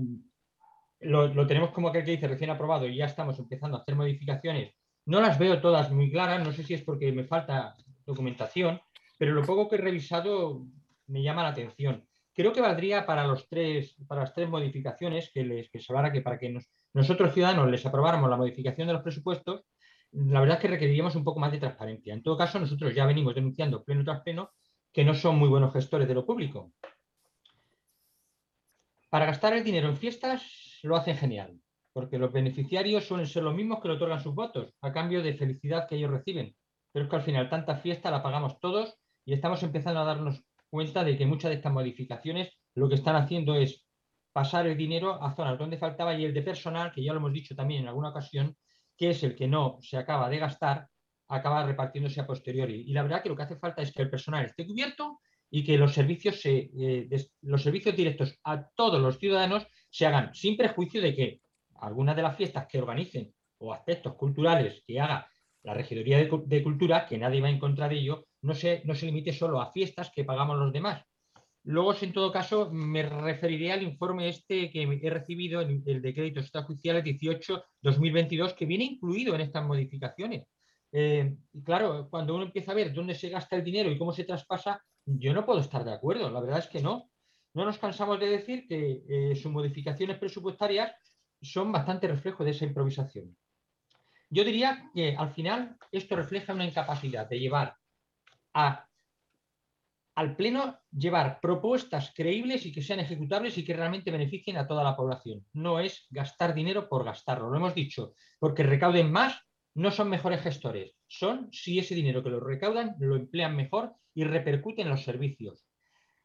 lo, tenemos como aquel que dice recién aprobado y ya estamos empezando a hacer modificaciones no las veo todas muy claras, no sé si es porque me falta documentación, pero lo poco que he revisado me llama la atención. Creo que valdría para, los tres, para las tres modificaciones que, les, que se hablara que para que nos- nosotros ciudadanos les aprobáramos la modificación de los presupuestos, la verdad es que requeriríamos un poco más de transparencia. En todo caso, nosotros ya venimos denunciando pleno tras pleno que no son muy buenos gestores de lo público. Para gastar el dinero en fiestas lo hacen genial porque los beneficiarios suelen ser los mismos que le otorgan sus votos, a cambio de felicidad que ellos reciben. Pero es que al final tanta fiesta la pagamos todos y estamos empezando a darnos cuenta de que muchas de estas modificaciones lo que están haciendo es pasar el dinero a zonas donde faltaba y el de personal, que ya lo hemos dicho también en alguna ocasión, que es el que no se acaba de gastar, acaba repartiéndose a posteriori. Y la verdad que lo que hace falta es que el personal esté cubierto y que los servicios, se, eh, los servicios directos a todos los ciudadanos se hagan sin prejuicio de que algunas de las fiestas que organicen o aspectos culturales que haga la Regidoría de, Cu- de Cultura, que nadie va en contra de ello, no se, no se limite solo a fiestas que pagamos los demás. Luego, en todo caso, me referiré al informe este que he recibido, el, el de créditos extrajudiciales 18-2022, que viene incluido en estas modificaciones. Eh, y claro, cuando uno empieza a ver dónde se gasta el dinero y cómo se traspasa, yo no puedo estar de acuerdo. La verdad es que no. No nos cansamos de decir que eh, sus modificaciones presupuestarias son bastante reflejo de esa improvisación. Yo diría que al final esto refleja una incapacidad de llevar a, al Pleno, llevar propuestas creíbles y que sean ejecutables y que realmente beneficien a toda la población. No es gastar dinero por gastarlo, lo hemos dicho, porque recauden más, no son mejores gestores. son si ese dinero que lo recaudan lo emplean mejor y repercute en los servicios.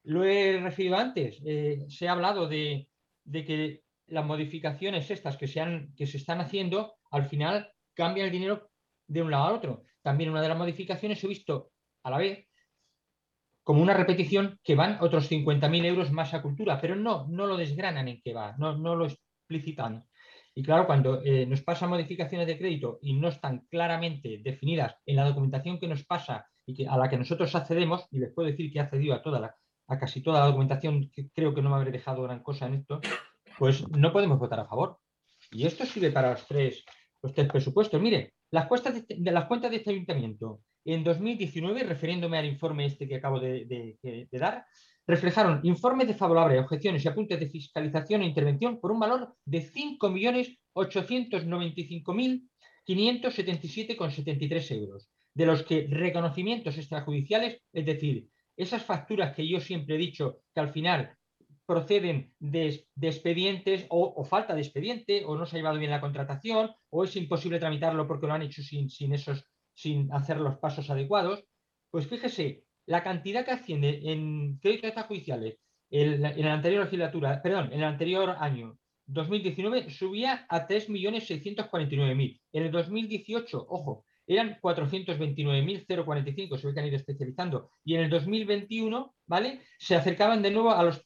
Lo he referido antes, eh, se ha hablado de, que las modificaciones estas que se, están haciendo, al final cambian el dinero de un lado a otro. También una de las modificaciones he visto a la vez como una repetición que van otros 50.000 euros más a cultura, pero no, no lo desgranan en qué va, no, no lo explicitan. Y claro, cuando eh, nos pasan modificaciones de crédito y no están claramente definidas en la documentación que nos pasa y a la que nosotros accedemos, y les puedo decir que he accedido a, toda la, a casi toda la documentación, que creo que no me habré dejado gran cosa en esto, pues no podemos votar a favor. Y esto sirve para los tres, los tres presupuestos. Mire, las cuentas de, de las cuentas de este ayuntamiento en 2019, refiriéndome al informe este que acabo de, dar, reflejaron informes de favorable, objeciones y apuntes de fiscalización e intervención por un valor de 5.895.577,73 euros, de los que reconocimientos extrajudiciales, es decir, esas facturas que yo siempre he dicho que al final proceden de, expedientes o, falta de expediente o no se ha llevado bien la contratación o es imposible tramitarlo porque lo han hecho sin, esos sin hacer los pasos adecuados, pues fíjese, la cantidad que asciende en créditos extrajudiciales en, en la anterior legislatura, perdón, en el anterior año, 2019, subía a 3.649.000. En el 2018, ojo, eran 429.045, se ve que han ido especializando. Y en el 2021, ¿vale? Se acercaban de nuevo a los,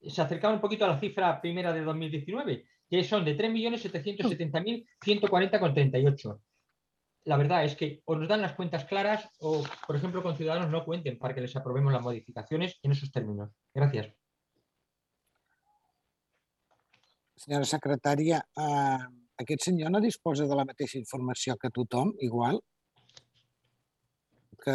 se acercaban un poquito a la cifra primera de 2019, que son de 3.770.140,38 la verdad es que o nos dan las cuentas claras o, por ejemplo, con Ciudadanos no cuenten para que les aprobemos las modificaciones en esos términos. Gracias. Senyora secretària, eh, aquest senyor no disposa de la mateixa informació que tothom, igual? Que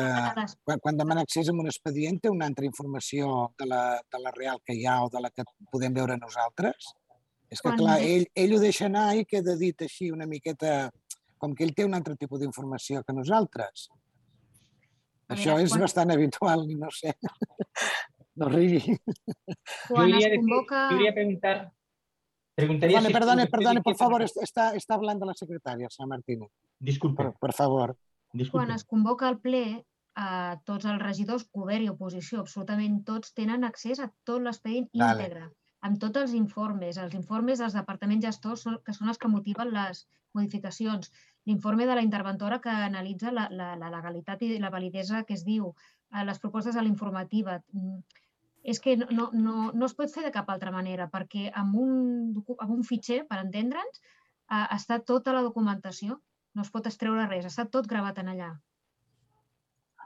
quan, quan demana accés a un expedient té una altra informació de la, de la real que hi ha o de la que podem veure nosaltres? És que, clar, ell, ell ho deixa anar i queda dit així una miqueta com que ell té un altre tipus d'informació que nosaltres. Això és bastant habitual, no sé. <laughs> No rigui. Quan es convoca... Yo iría a preguntar... Preguntaría perdone, si perdone, perdone, por favor, està, està hablant de la secretària, senyora Martínez. Disculpe. Per, per favor. Disculpe. Quan es convoca el ple, eh, tots els regidors, govern i oposició, absolutament tots, tenen accés a tot l'expedient íntegre, amb tots els informes. Els informes dels departaments gestors, són, que són els que motiven les, modificacions. L'informe de la interventora que analitza la, la, la legalitat i la validesa que es diu, eh, les propostes de l'informativa. És que no, no, no es pot fer de cap altra manera, perquè amb un, amb un fitxer, per entendre'ns, eh, està tota la documentació, no es pot extreure res, està tot gravat en allà.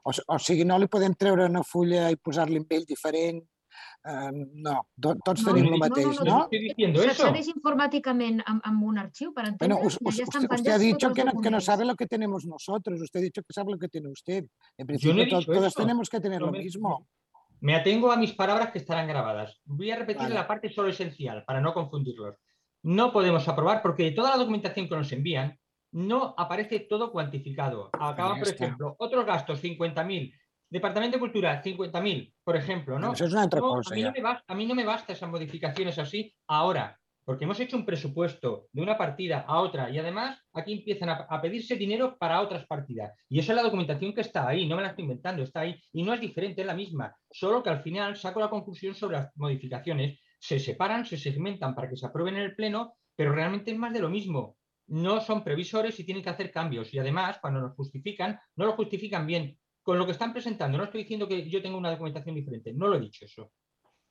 O, o sigui, no li podem treure una fulla i posar-li un vell diferent Uh, no, tots no, tenim el mateix, no? no, no. S'accedeix informàticament amb, amb un arxiu, per entendre. Bueno, us, us, usted, usted ha dicho que no, que no sabe lo que tenemos nosotros, usted ha dicho que sabe lo que tiene usted. En principio, no todos, todos tenemos que tener no lo mismo. Me atengo a mis palabras que estarán grabadas. Voy a repetir vale. la parte solo esencial para no confundirlos. No podemos aprobar porque de toda la documentación que nos envían no aparece todo cuantificado. Acaban, por ejemplo, otros gastos, 50.000, Departamento de Cultura, 50.000, por ejemplo, ¿no? Eso es una otra no, cosa. A mí, no me basta, a mí no me basta esas modificaciones así ahora, porque hemos hecho un presupuesto de una partida a otra y además aquí empiezan a, pedirse dinero para otras partidas. Y esa es la documentación que está ahí, no me la estoy inventando, está ahí y no es diferente, es la misma, solo que al final saco la conclusión sobre las modificaciones, se separan, se segmentan para que se aprueben en el Pleno, pero realmente es más de lo mismo. No son previsores y tienen que hacer cambios y además cuando nos justifican, no lo justifican bien con lo que están presentando. No estoy diciendo que yo tenga una documentación diferente, no lo he dicho eso.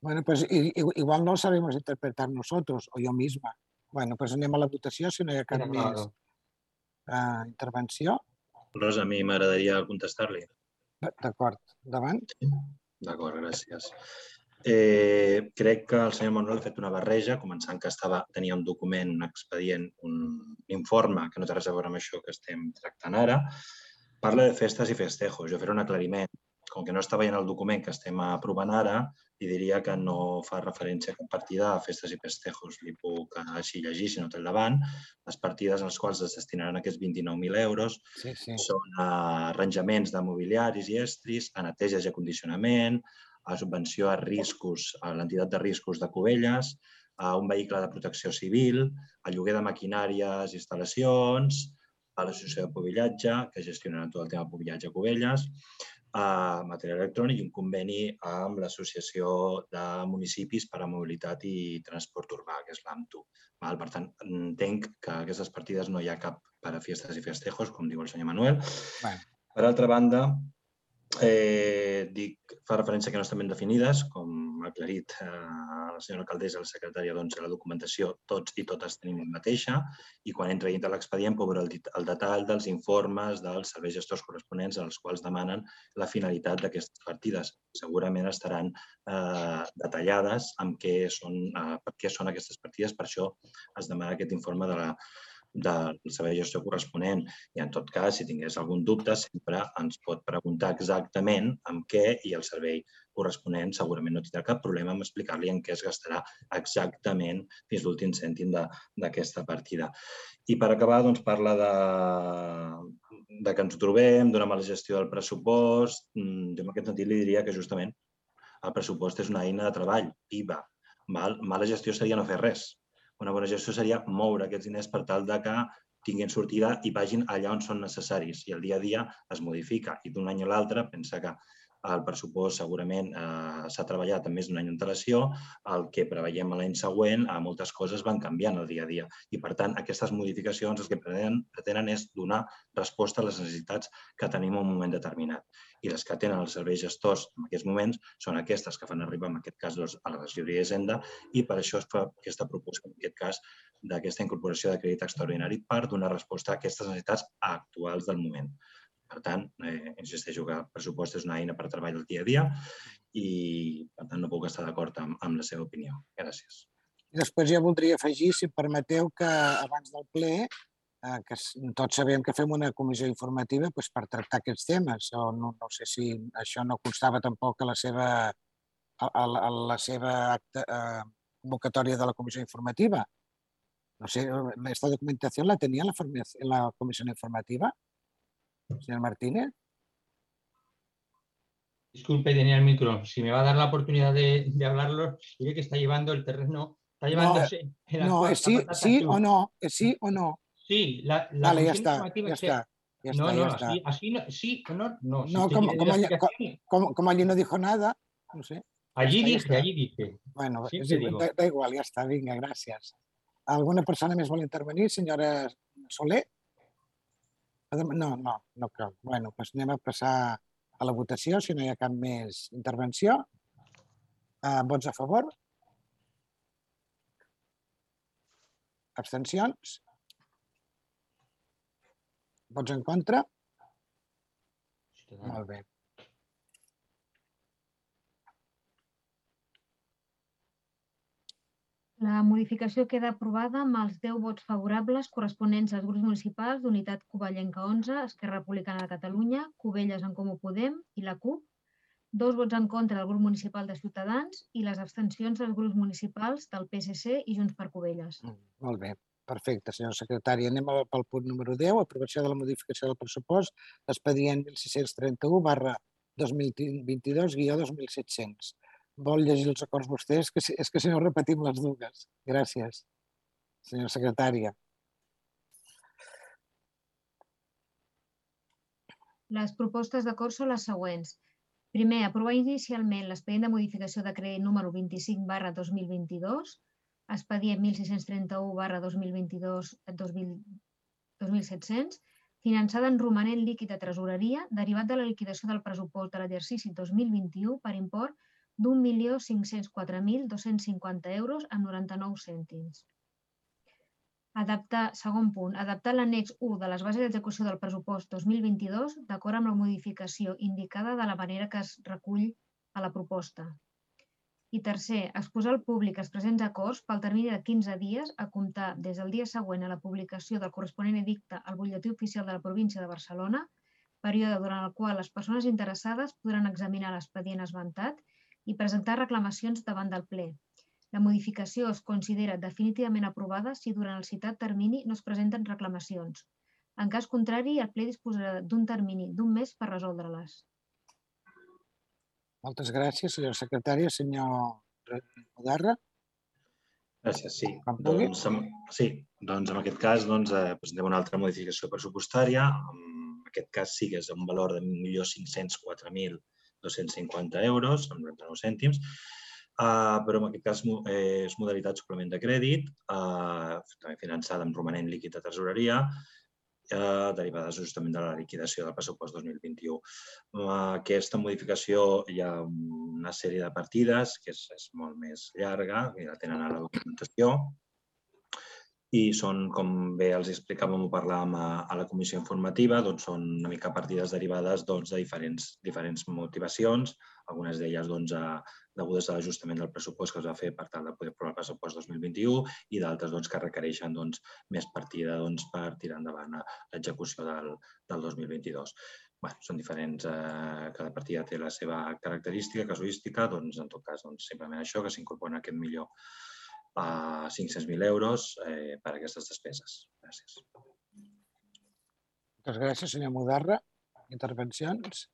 Bueno, pues igual no sabemos interpretar nosotros o yo misma. Bueno, pues anem a la votació si no hi ha cap més uh, intervenció. Rosa, a mi m'agradaria contestar-li. D'acord, davant. D'acord, gràcies. Eh, crec que el senyor Manuel ha fet una barreja, començant que estava, tenia un document, un expedient, un informe que no té res a veure amb això que estem tractant ara, Parla de festes i festejos. Jo faré un aclariment. Com que no està veient el document que estem aprovant ara, li diria que no fa referència a cap partida a festes i festejos. Li puc així llegir, si no té davant. Les partides en les quals es destinaran aquests 29.000 euros sí, sí. són a arranjaments de mobiliaris i estris, a neteja i acondicionament, a subvenció a riscos, a l'entitat de riscos de Cubelles, a un vehicle de protecció civil, a lloguer de maquinàries, instal·lacions, a l'associació de pobillatge, que gestionarà tot el tema de pobillatge a Cubelles, a material electrònic i un conveni amb l'Associació de Municipis per a Mobilitat i Transport Urbà, que és l'AMTU. Per tant, entenc que aquestes partides no hi ha cap per a fiestes i festejos, com diu el senyor Manuel. Bueno. Per altra banda, Eh, dic, fa referència que no estan ben definides, com aclarit eh, la senyora alcaldessa, la secretària, doncs, la documentació, tots i totes tenim la mateixa, i quan entra dintre l'expedient pot veure el, el detall dels informes dels serveis gestors corresponents als quals demanen la finalitat d'aquestes partides. Segurament estaran eh, detallades amb què són, eh, per què són aquestes partides, per això es demana aquest informe de la, del servei de gestió corresponent. I en tot cas, si tingués algun dubte, sempre ens pot preguntar exactament amb què i el servei corresponent segurament no tindrà cap problema en explicar-li en què es gastarà exactament fins l'últim cèntim d'aquesta partida. I per acabar, doncs, parla de, de que ens trobem, d'una mala gestió del pressupost. Mm, jo en aquest sentit li diria que justament el pressupost és una eina de treball viva. Val? Mala gestió seria no fer res una bona gestió seria moure aquests diners per tal de que tinguin sortida i vagin allà on són necessaris. I el dia a dia es modifica i d'un any a l'altre pensa que el pressupost segurament eh, s'ha treballat amb més d'un any d'antelació, el que preveiem l'any següent, eh, moltes coses van canviant el dia a dia. I, per tant, aquestes modificacions el que pretenen, pretenen és donar resposta a les necessitats que tenim en un moment determinat. I les que tenen els serveis gestors en aquests moments són aquestes que fan arribar, en aquest cas, doncs, a la regidoria d'Hisenda i per això es fa aquesta proposta, en aquest cas, d'aquesta incorporació de crèdit extraordinari per donar resposta a aquestes necessitats actuals del moment. Per tant, eh, insisteixo que el pressupost és una eina per treball del dia a dia i, per tant, no puc estar d'acord amb, amb la seva opinió. Gràcies. I després ja voldria afegir, si permeteu, que abans del ple, eh, que tots sabem que fem una comissió informativa doncs, per tractar aquests temes. O no, no sé si això no constava tampoc a la seva, a, a, a la seva acte, eh, convocatòria de la comissió informativa. No sé, esta documentació la tenia la, la comissió informativa? Señor Martínez. Disculpe, tenía el micro. Si me va a dar la oportunidad de, de hablarlo, diré que está llevando el terreno, está llevándose... <laughs> No, no es sí, sí o no, es sí o no. Sí, la, la vale, ya está, ya está. Ya no, está, no, ya está. Así, así no, sí o no, no. No, como, como, allí, como, como, allí no dijo nada, no sé. Allí dije, allí dije. Bueno, sí, es, da, da, igual, ya está, venga, gracias. ¿Alguna persona més vol intervenir, senyora Soler? No, no, no cal. Bueno, doncs anem a passar a la votació, si no hi ha cap més intervenció. Uh, vots a favor? Abstencions? Vots en contra? Molt bé. La modificació queda aprovada amb els 10 vots favorables corresponents als grups municipals d'Unitat Covellenca 11, Esquerra Republicana de Catalunya, Cubelles en Comú Podem i la CUP, dos vots en contra del grup municipal de Ciutadans i les abstencions dels grups municipals del PSC i Junts per Cubelles. Mm, molt bé, perfecte, senyor secretari. Anem pel punt número 10, aprovació de la modificació del pressupost, expedient 1631 barra 2022 guió 2700 vol llegir els acords vostès? És que, és que si no repetim les dues. Gràcies, senyora secretària. Les propostes d'acord són les següents. Primer, aprovar inicialment l'expedient de modificació de crèdit número 25 barra 2022, expedient 1631 barra 2022 2700, finançada en romanent líquid de tresoreria derivat de la liquidació del pressupost de l'exercici 2021 per import d'1.504.250 euros amb 99 cèntims. Adaptar, segon punt, adaptar l'annex 1 de les bases d'execució del pressupost 2022 d'acord amb la modificació indicada de la manera que es recull a la proposta. I tercer, exposar al públic els presents acords pel termini de 15 dies a comptar des del dia següent a la publicació del corresponent edicte al butlletí oficial de la província de Barcelona, període durant el qual les persones interessades podran examinar l'expedient esmentat i presentar reclamacions davant del ple. La modificació es considera definitivament aprovada si durant el citat termini no es presenten reclamacions. En cas contrari, el ple disposarà d'un termini d'un mes per resoldre-les. Moltes gràcies, senyora secretària. Senyor Modarra. Gràcies, sí. Doncs, sí, doncs en aquest cas doncs, eh, presentem una altra modificació pressupostària. En aquest cas sí que és un valor de 1.504.250 euros, amb 99 cèntims, uh, però en aquest cas eh, és modalitat suplement de crèdit, uh, també finançada amb romanent líquid de tesoreria, eh, derivades justament de la liquidació del pressupost 2021. Aquesta modificació hi ha una sèrie de partides que és, és molt més llarga, que ja tenen a la documentació, i són, com bé els explicàvem o parlàvem a, a la comissió informativa, doncs són una mica partides derivades doncs, de diferents, diferents motivacions, algunes d'elles doncs, a, degudes a l'ajustament del pressupost que es va fer per tal de poder aprovar el pressupost 2021 i d'altres doncs, que requereixen doncs, més partida doncs, per tirar endavant l'execució del, del 2022. Bé, són diferents, eh, cada partida té la seva característica, casuística, doncs en tot cas doncs, simplement això, que s'incorpora aquest millor a 500.000 euros eh, per a aquestes despeses. Gràcies. Moltes gràcies, senyor Mudarra. Intervencions?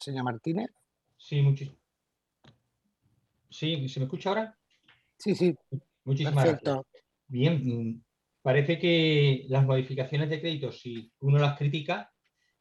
Señor Martínez. Sí, muchísimo. Sí, ¿se me escucha ahora? Sí, sí. Muchísimas Perfecto. gracias. Bien, mm, parece que las modificaciones de crédito, si uno las critica,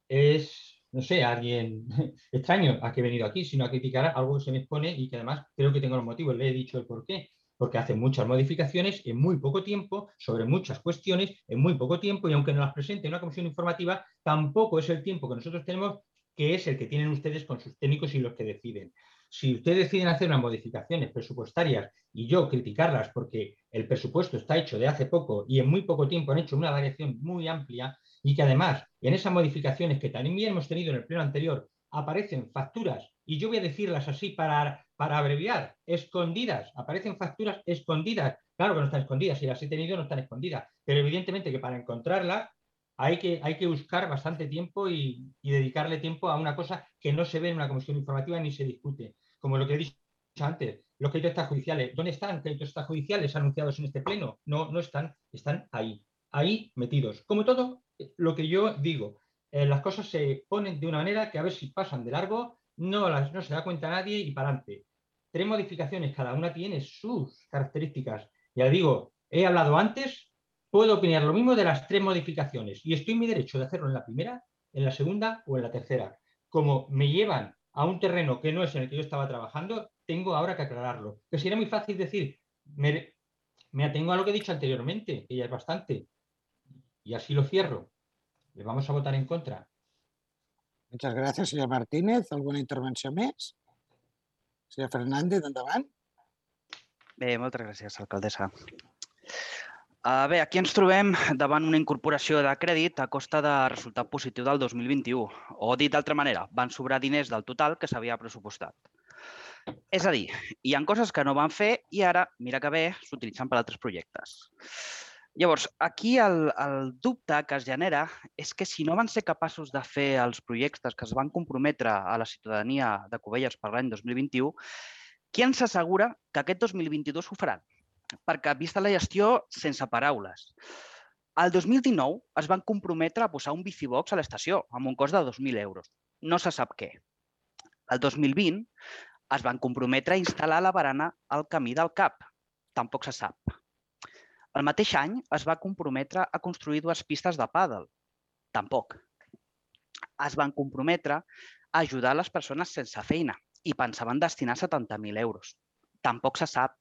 es no sé, alguien <laughs> extraño a que he venido aquí, sino a criticar algo que se me expone y que además creo que tengo los motivos, le he dicho el por qué. Porque hace muchas modificaciones en muy poco tiempo, sobre muchas cuestiones en muy poco tiempo, y aunque no las presente en una comisión informativa, tampoco es el tiempo que nosotros tenemos, que es el que tienen ustedes con sus técnicos y los que deciden. Si ustedes deciden hacer unas modificaciones presupuestarias y yo criticarlas porque el presupuesto está hecho de hace poco y en muy poco tiempo han hecho una variación muy amplia, y que además en esas modificaciones que también hemos tenido en el pleno anterior aparecen facturas, y yo voy a decirlas así para, para abreviar, escondidas, aparecen facturas escondidas. Claro que no están escondidas, si las he tenido no están escondidas, pero evidentemente que para encontrarlas hay que, hay que buscar bastante tiempo y, y, dedicarle tiempo a una cosa que no se ve en una comisión informativa ni se discute. Como lo que he dicho antes, los créditos extrajudiciales. ¿Dónde están créditos extrajudiciales anunciados en este pleno? No, no están, están ahí, ahí metidos. Como todo, lo que yo digo, eh, las cosas se ponen de una manera que a ver si pasan de largo, no, las, no se da cuenta nadie y para adelante. Tres modificaciones, cada una tiene sus características. Ya digo, he hablado antes, puedo opinar lo mismo de las tres modificaciones y estoy en mi derecho de hacerlo en la primera, en la segunda o en la tercera. Como me llevan a un terreno que no es en el que yo estaba trabajando, tengo ahora que aclararlo. Que sería muy fácil decir, me, me atengo a lo que he dicho anteriormente, que ya es bastante, y así lo cierro. Le vamos a votar en contra. Muchas gràcies, senyor Martínez. Alguna intervenció més? Senyor Fernández, endavant. Bé, moltes gràcies, alcaldessa. Uh, bé, aquí ens trobem davant una incorporació de crèdit a costa de resultat positiu del 2021. O dit d'altra manera, van sobrar diners del total que s'havia pressupostat. És a dir, hi ha coses que no van fer i ara, mira que bé, s'utilitzen per altres projectes. Llavors, aquí el, el dubte que es genera és que si no van ser capaços de fer els projectes que es van comprometre a la ciutadania de Cubelles per l'any 2021, qui ens assegura que aquest 2022 ho faran? Perquè vista la gestió, sense paraules. El 2019 es van comprometre a posar un bicibox a l'estació amb un cost de 2.000 euros. No se sap què. El 2020 es van comprometre a instal·lar la barana al camí del CAP. Tampoc se sap. El mateix any es va comprometre a construir dues pistes de pàdel. Tampoc. Es van comprometre a ajudar les persones sense feina i pensaven destinar 70.000 euros. Tampoc se sap.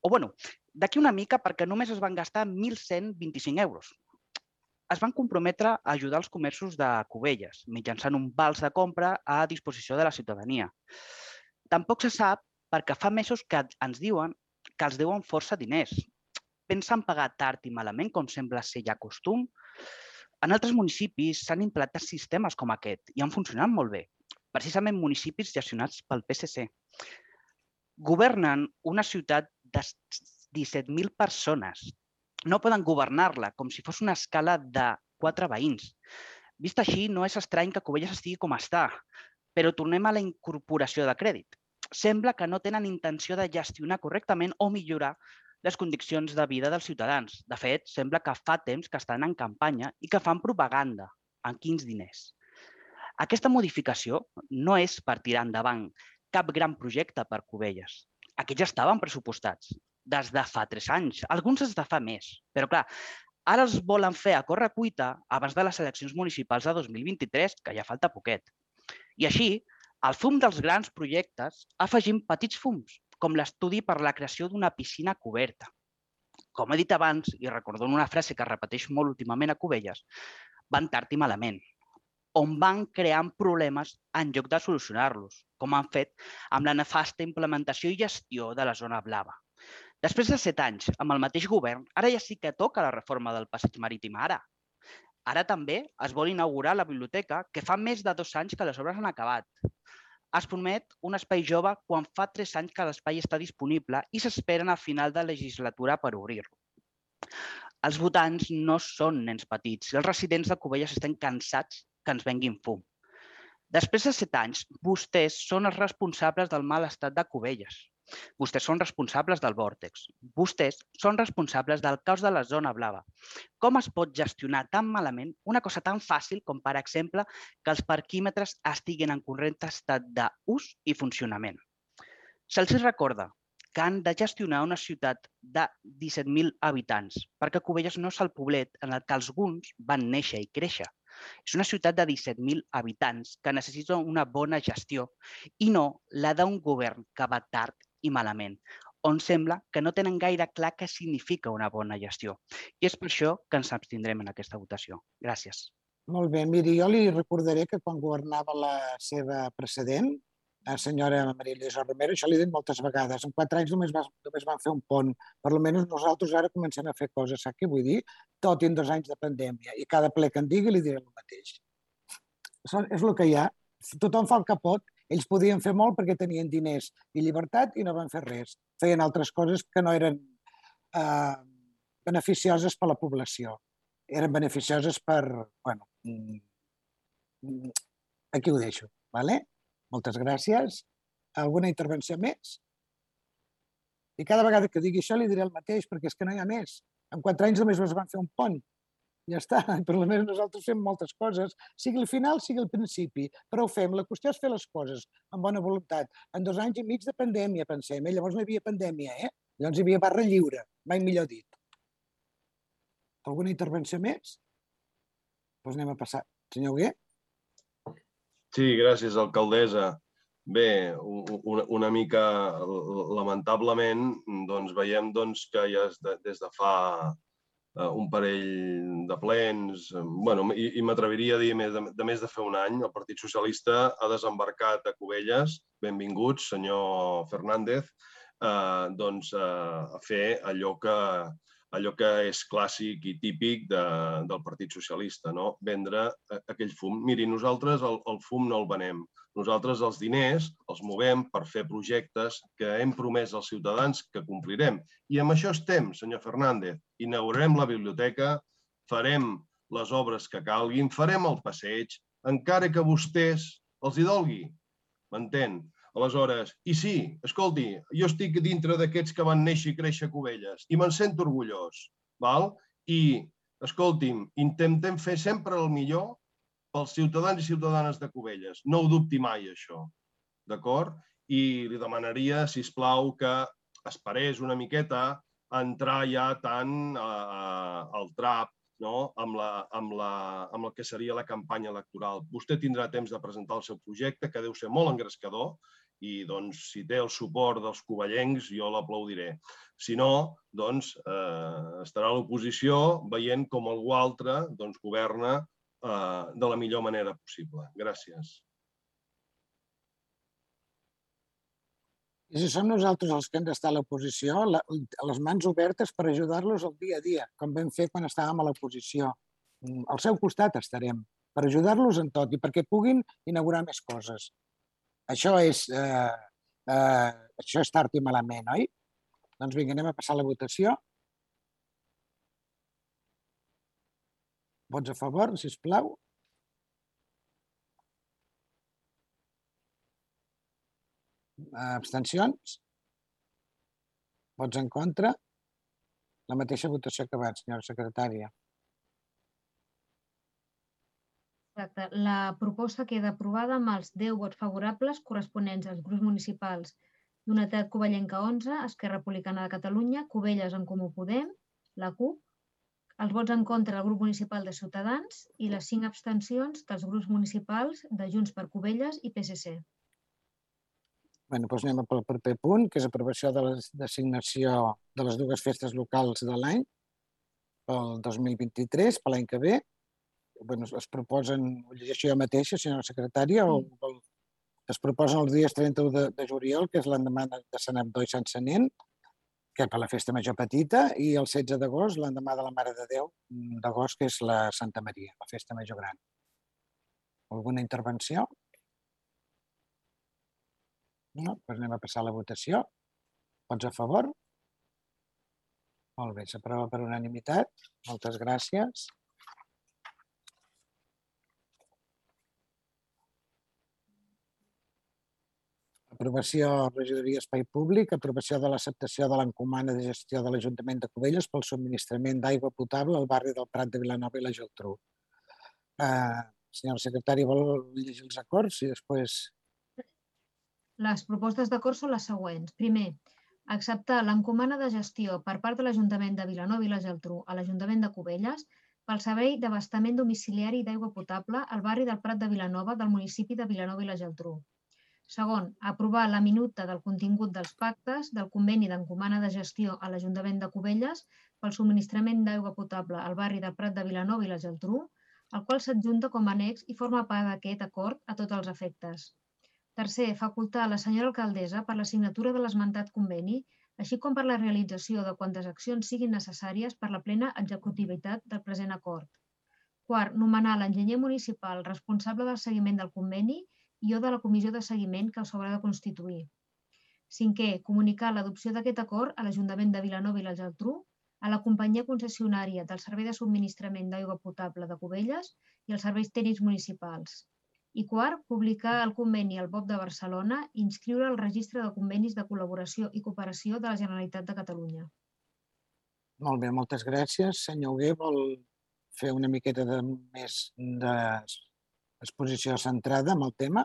O, bueno, d'aquí una mica perquè només es van gastar 1.125 euros. Es van comprometre a ajudar els comerços de Cubelles mitjançant un vals de compra a disposició de la ciutadania. Tampoc se sap perquè fa mesos que ens diuen que els deuen força diners, pensen pagar tard i malament, com sembla ser ja costum. En altres municipis s'han implantat sistemes com aquest i han funcionat molt bé, precisament municipis gestionats pel PSC. Governen una ciutat de 17.000 persones. No poden governar-la com si fos una escala de quatre veïns. Vist així, no és estrany que Covelles estigui com està, però tornem a la incorporació de crèdit. Sembla que no tenen intenció de gestionar correctament o millorar les condicions de vida dels ciutadans. De fet, sembla que fa temps que estan en campanya i que fan propaganda. En quins diners? Aquesta modificació no és per tirar endavant cap gran projecte per Cubelles. Aquests ja estaven pressupostats des de fa tres anys, alguns des de fa més. Però clar, ara els volen fer a corre cuita abans de les eleccions municipals de 2023, que ja falta poquet. I així, al fum dels grans projectes afegim petits fums, com l'estudi per la creació d'una piscina coberta. Com he dit abans, i recordo una frase que repeteix molt últimament a Cubelles, van tard i malament, on van creant problemes en lloc de solucionar-los, com han fet amb la nefasta implementació i gestió de la zona blava. Després de set anys, amb el mateix govern, ara ja sí que toca la reforma del passeig marítim ara. Ara també es vol inaugurar la biblioteca, que fa més de dos anys que les obres han acabat. Es promet un espai jove quan fa tres anys que l'espai està disponible i s'esperen a final de legislatura per obrir-lo. Els votants no són nens petits i els residents de Cubelles estan cansats que ens venguin fum. Després de set anys, vostès són els responsables del mal estat de Cubelles. Vostès són responsables del vòrtex. Vostès són responsables del caos de la zona blava. Com es pot gestionar tan malament una cosa tan fàcil com, per exemple, que els parquímetres estiguin en corrent estat d'ús i funcionament? Se'ls recorda que han de gestionar una ciutat de 17.000 habitants, perquè Cubelles no és el poblet en el que alguns van néixer i créixer. És una ciutat de 17.000 habitants que necessita una bona gestió i no la d'un govern que va tard i malament, on sembla que no tenen gaire clar què significa una bona gestió. I és per això que ens abstindrem en aquesta votació. Gràcies. Molt bé, miri, jo li recordaré que quan governava la seva precedent, la senyora Maria Lluïsa Romero, això l'he dit moltes vegades, en quatre anys només, va, només van fer un pont, per almenys nosaltres ara comencem a fer coses, sap què vull dir? Tot en dos anys de pandèmia, i cada ple que en digui li diré el mateix. Això és el que hi ha. Tothom fa el que pot ells podien fer molt perquè tenien diners i llibertat i no van fer res. Feien altres coses que no eren eh, beneficioses per la població. Eren beneficioses per... Bueno, mm, mm, aquí ho deixo. Vale? Moltes gràcies. Alguna intervenció més? I cada vegada que digui això li diré el mateix, perquè és que no hi ha més. En quatre anys només es van fer un pont ja està. <laughs> Per almenys nosaltres fem moltes coses, sigui el final, sigui el principi, però ho fem. La qüestió és fer les coses amb bona voluntat. En dos anys i mig de pandèmia, pensem, eh? llavors no hi havia pandèmia, eh? llavors hi havia barra lliure, mai millor dit. Alguna intervenció més? Doncs anem a passar. Senyor Huguet? Sí, gràcies, alcaldessa. Bé, una, una mica lamentablement doncs, veiem doncs, que ja des de fa un parell de plens, eh, bueno, i, i m'atreviria a dir més de, de més de fer un any, el Partit Socialista ha desembarcat a Cubelles, benvinguts, senyor Fernández, eh, doncs, eh, a fer allò que, allò que és clàssic i típic de, del Partit Socialista, no? vendre eh, aquell fum. Miri, nosaltres el, el fum no el venem, nosaltres els diners els movem per fer projectes que hem promès als ciutadans que complirem. I amb això estem, senyor Fernández. Inaugurem la biblioteca, farem les obres que calguin, farem el passeig, encara que vostès els hi dolgui. M'entén? Aleshores, i sí, escolti, jo estic dintre d'aquests que van néixer i créixer a Cubelles i me'n sento orgullós, val? I, escolti'm, intentem fer sempre el millor pels ciutadans i ciutadanes de Cubelles. No ho dubti mai, això. D'acord? I li demanaria, si us plau, que esperés una miqueta a entrar ja tant al trap no? amb, la, amb, la, amb el que seria la campanya electoral. Vostè tindrà temps de presentar el seu projecte, que deu ser molt engrescador, i doncs, si té el suport dels covellencs, jo l'aplaudiré. Si no, doncs, eh, estarà l'oposició veient com algú altre doncs, governa eh, de la millor manera possible. Gràcies. I si som nosaltres els que hem d'estar a l'oposició, les mans obertes per ajudar-los el dia a dia, com vam fer quan estàvem a l'oposició. Mm, al seu costat estarem, per ajudar-los en tot i perquè puguin inaugurar més coses. Això és, eh, eh, això és tard i malament, oi? Doncs vinga, anem a passar la votació. Vots a favor, si us plau. Abstencions? Vots en contra? La mateixa votació que abans, senyora secretària. Exacte. La proposta queda aprovada amb els 10 vots favorables corresponents als grups municipals Unitat Covellenca 11, Esquerra Republicana de Catalunya, Cubelles en Comú Podem, la CUP, els vots en contra del grup municipal de Ciutadans i les cinc abstencions dels grups municipals de Junts per Cubelles i PSC. Bé, doncs anem pel proper punt, que és aprovació de la designació de les dues festes locals de l'any pel 2023, per l'any que ve. Bé, es proposen, ho llegeixo jo mateixa, senyora secretària, o es proposen els dies 31 de, de juliol, que és l'endemà de Sant Abdó i Sant Senent, que per la festa major petita, i el 16 d'agost, l'endemà de la Mare de Déu d'agost, que és la Santa Maria, la festa major gran. Alguna intervenció? No? Doncs anem a passar a la votació. Vots a favor? Molt bé, s'aprova per unanimitat. Moltes gràcies. Aprovació regidoria espai públic, aprovació de l'acceptació de l'encomana de gestió de l'Ajuntament de Cubelles pel subministrament d'aigua potable al barri del Prat de Vilanova i la Geltrú. Uh, senyora secretària, vol llegir els acords i després... Les propostes d'acord són les següents. Primer, acceptar l'encomana de gestió per part de l'Ajuntament de Vilanova i la Geltrú a l'Ajuntament de Cubelles pel servei d'abastament domiciliari d'aigua potable al barri del Prat de Vilanova del municipi de Vilanova i la Geltrú. Segon, aprovar la minuta del contingut dels pactes del conveni d'encomana de gestió a l'Ajuntament de Cubelles pel subministrament d'aigua potable al barri del Prat de Vilanova i la Geltrú, el qual s'adjunta com a annex i forma part d'aquest acord a tots els efectes. Tercer, facultar la senyora alcaldessa per la signatura de l'esmentat conveni, així com per la realització de quantes accions siguin necessàries per la plena executivitat del present acord. Quart, nomenar l'enginyer municipal responsable del seguiment del conveni i o de la comissió de seguiment que s'haurà de constituir. Cinquè, comunicar l'adopció d'aquest acord a l'Ajuntament de Vilanova i la Geltrú, a la companyia concessionària del Servei de Subministrament d'Aigua Potable de Cubelles i els serveis tècnics municipals. I quart, publicar el conveni al BOP de Barcelona i inscriure el registre de convenis de col·laboració i cooperació de la Generalitat de Catalunya. Molt bé, moltes gràcies. Senyor Hugué, vol fer una miqueta de més de exposició centrada en el tema?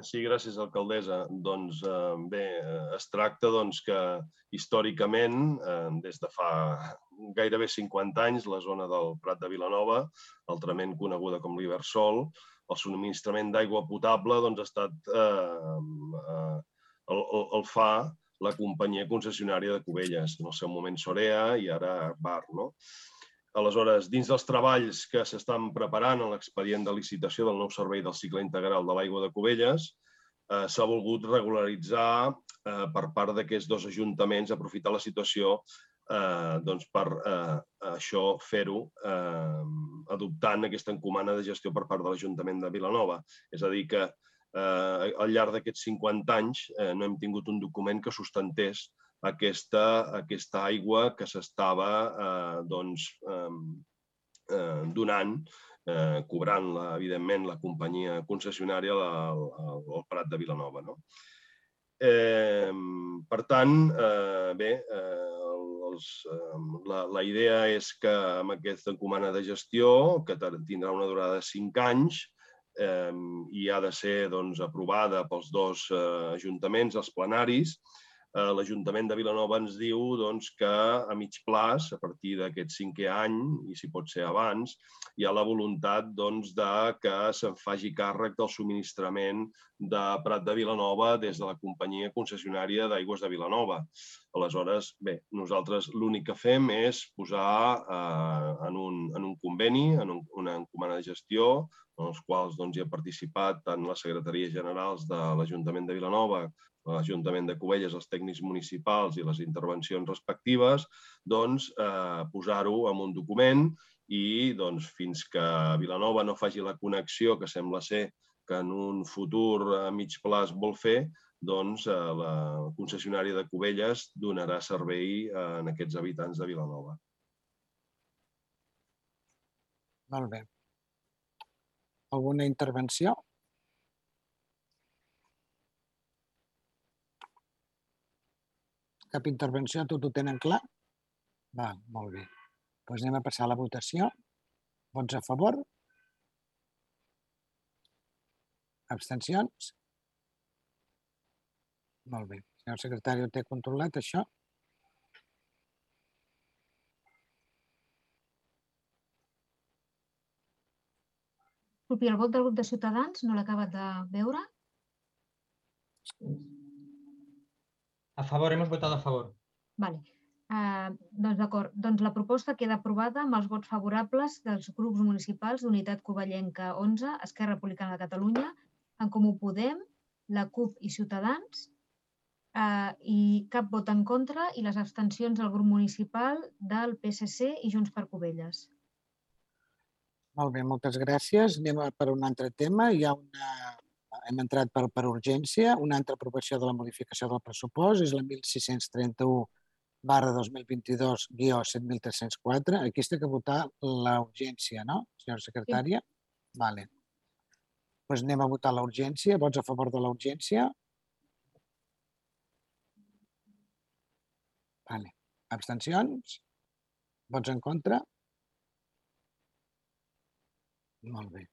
Sí, gràcies, alcaldessa. Doncs eh, bé, eh, es tracta doncs, que històricament, eh, des de fa gairebé 50 anys, la zona del Prat de Vilanova, altrament coneguda com l'Ibersol, el subministrament d'aigua potable doncs, ha estat eh, el, el, el fa la companyia concessionària de Cubelles, en el seu moment Sorea i ara Bar. No? Aleshores, dins dels treballs que s'estan preparant en l'expedient de licitació del nou servei del cicle integral de l'aigua de Cubelles, eh, s'ha volgut regularitzar eh, per part d'aquests dos ajuntaments, aprofitar la situació eh, doncs per eh, això fer-ho eh, adoptant aquesta encomana de gestió per part de l'Ajuntament de Vilanova. És a dir, que eh, al llarg d'aquests 50 anys eh, no hem tingut un document que sustentés aquesta, aquesta aigua que s'estava eh, doncs, eh, donant, eh, cobrant-la, evidentment, la companyia concessionària al, al Prat de Vilanova. No? Eh, per tant, eh, bé, eh, els, eh, la, la idea és que amb aquesta encomana de gestió, que tindrà una durada de 5 anys, eh, i ha de ser doncs, aprovada pels dos eh, ajuntaments, els plenaris, l'Ajuntament de Vilanova ens diu doncs, que a mig plaç, a partir d'aquest cinquè any, i si pot ser abans, hi ha la voluntat doncs, de que se'n faci càrrec del subministrament de Prat de Vilanova des de la companyia concessionària d'aigües de Vilanova. Aleshores, bé, nosaltres l'únic que fem és posar eh, en, un, en un conveni, en un, una encomana de gestió, en els quals doncs, hi ha participat tant les secretaries generals de l'Ajuntament de Vilanova l'Ajuntament de Cubelles, els tècnics municipals i les intervencions respectives, doncs eh, posar-ho en un document i doncs, fins que Vilanova no faci la connexió que sembla ser que en un futur a mig plaç vol fer, doncs eh, la concessionària de Cubelles donarà servei eh, en aquests habitants de Vilanova. Molt bé. Alguna intervenció? Cap intervenció? Tot ho tenen clar? Va, molt bé. Doncs anem a passar a la votació. Vots a favor? Abstencions? Molt bé. Senyor secretari, ho té controlat, això? Disculpi, el vot del grup de Ciutadans no l'he acabat de veure. A favor, hemos votado a favor. Vale. Uh, doncs d'acord, doncs la proposta queda aprovada amb els vots favorables dels grups municipals d'Unitat Covellenca 11, Esquerra Republicana de Catalunya, en Comú Podem, la CUP i Ciutadans, uh, i cap vot en contra i les abstencions del grup municipal del PSC i Junts per Covelles. Molt bé, moltes gràcies. Anem per un altre tema. Hi ha una... Hem entrat per, per urgència. Una altra aprovació de la modificació del pressupost és la 1631 barra 2022 guió 7304. Aquí està que votar la urgència, no, senyora secretària? Sí. Vale. Pues anem a votar la urgència. Vots a favor de la urgència? Vale. Abstencions? Vots en contra? Molt bé.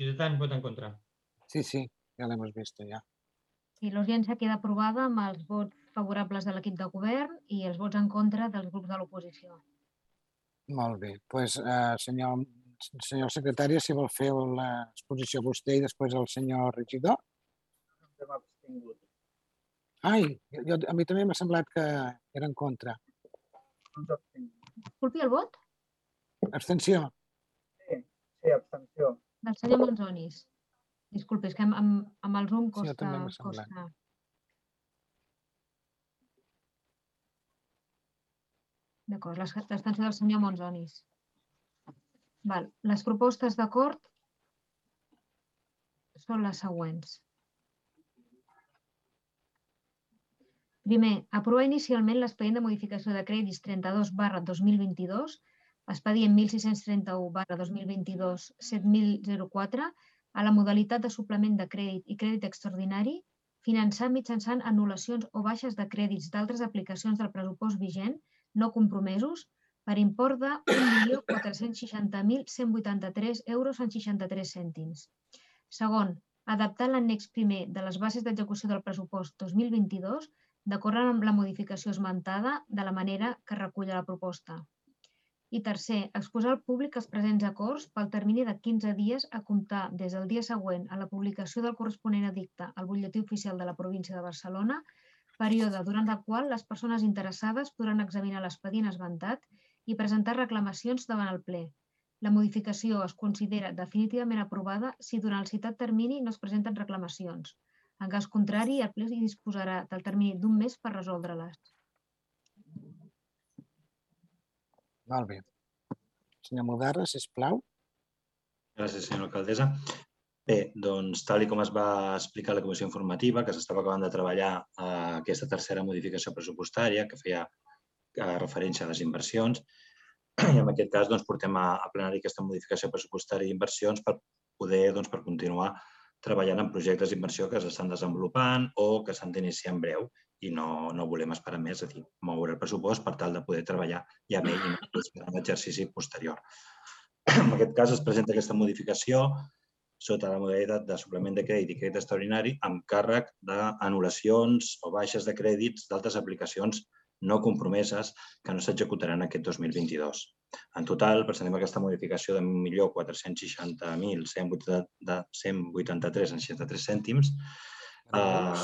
Ciutadans vota en contra. Sí, sí, ja l'hem vist ja. Sí, l'urgència queda aprovada amb els vots favorables de l'equip de govern i els vots en contra dels grups de l'oposició. Molt bé. Doncs, pues, eh, senyor, senyor secretari, si vol fer l'exposició vostè i després el senyor regidor. Ai, jo, a mi també m'ha semblat que era en contra. Disculpi, el vot? Abstenció. Sí, abstenció. Del senyor Monzonis. Disculpi, és que amb, amb, amb el Zoom costa... Sí, també m'ha semblat. costa... D'acord, l'abstenció del senyor Monzonis. Val. Les propostes d'acord són les següents. Primer, aprovar inicialment l'expedient de modificació de crèdits 32 barra 2022, expedient 1631 barra 2022 7004, a la modalitat de suplement de crèdit i crèdit extraordinari, finançar mitjançant anul·lacions o baixes de crèdits d'altres aplicacions del pressupost vigent no compromesos per import de 1.460.183 euros en 63 cèntims. Segon, adaptar l'annex primer de les bases d'execució del pressupost 2022 d'acord amb la modificació esmentada de la manera que recull la proposta. I tercer, exposar al públic els presents acords pel termini de 15 dies a comptar des del dia següent a la publicació del corresponent edicte al butlletí oficial de la província de Barcelona, període durant el qual les persones interessades podran examinar l'expedient esmentat i presentar reclamacions davant el ple. La modificació es considera definitivament aprovada si durant el citat termini no es presenten reclamacions. En cas contrari, el ple disposarà del termini d'un mes per resoldre-les. Molt bé. Senyor Mudarra, sisplau. Gràcies, senyora alcaldessa. Bé, doncs, tal com es va explicar a la comissió informativa, que s'estava acabant de treballar a aquesta tercera modificació pressupostària que feia eh, referència a les inversions, i en aquest cas doncs, portem a, a plenari aquesta modificació pressupostària d'inversions per poder doncs, per continuar treballant en projectes d'inversió que s'estan desenvolupant o que s'han d'iniciar en breu i no, no volem esperar més, és a dir, moure el pressupost per tal de poder treballar ja bé i esperar un exercici posterior. En aquest cas es presenta aquesta modificació sota la modalitat de suplement de crèdit i crèdit extraordinari amb càrrec d'anul·lacions o baixes de crèdits d'altres aplicacions no compromeses que no s'executaran aquest 2022. En total, presentem aquesta modificació de 1.460.183 cèntims, eh,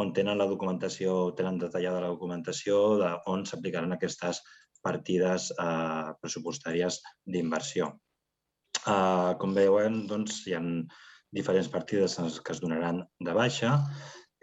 on tenen la documentació, tenen detallada la documentació de on s'aplicaran aquestes partides eh, pressupostàries d'inversió. Eh, com veuen, doncs, hi ha diferents partides que es donaran de baixa,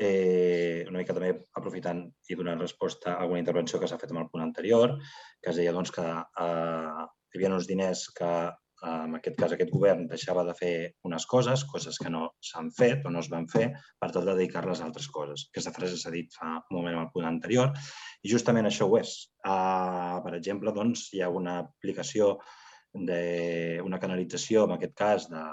eh, una mica també aprofitant i donant resposta a alguna intervenció que s'ha fet amb el punt anterior, que es deia doncs, que eh, hi havia uns diners que eh, en aquest cas aquest govern deixava de fer unes coses, coses que no s'han fet o no es van fer, per tal de dedicar-les a altres coses. Aquesta frase s'ha dit fa un moment amb el punt anterior i justament això ho és. Uh, per exemple, doncs, hi ha una aplicació d'una canalització, en aquest cas, de,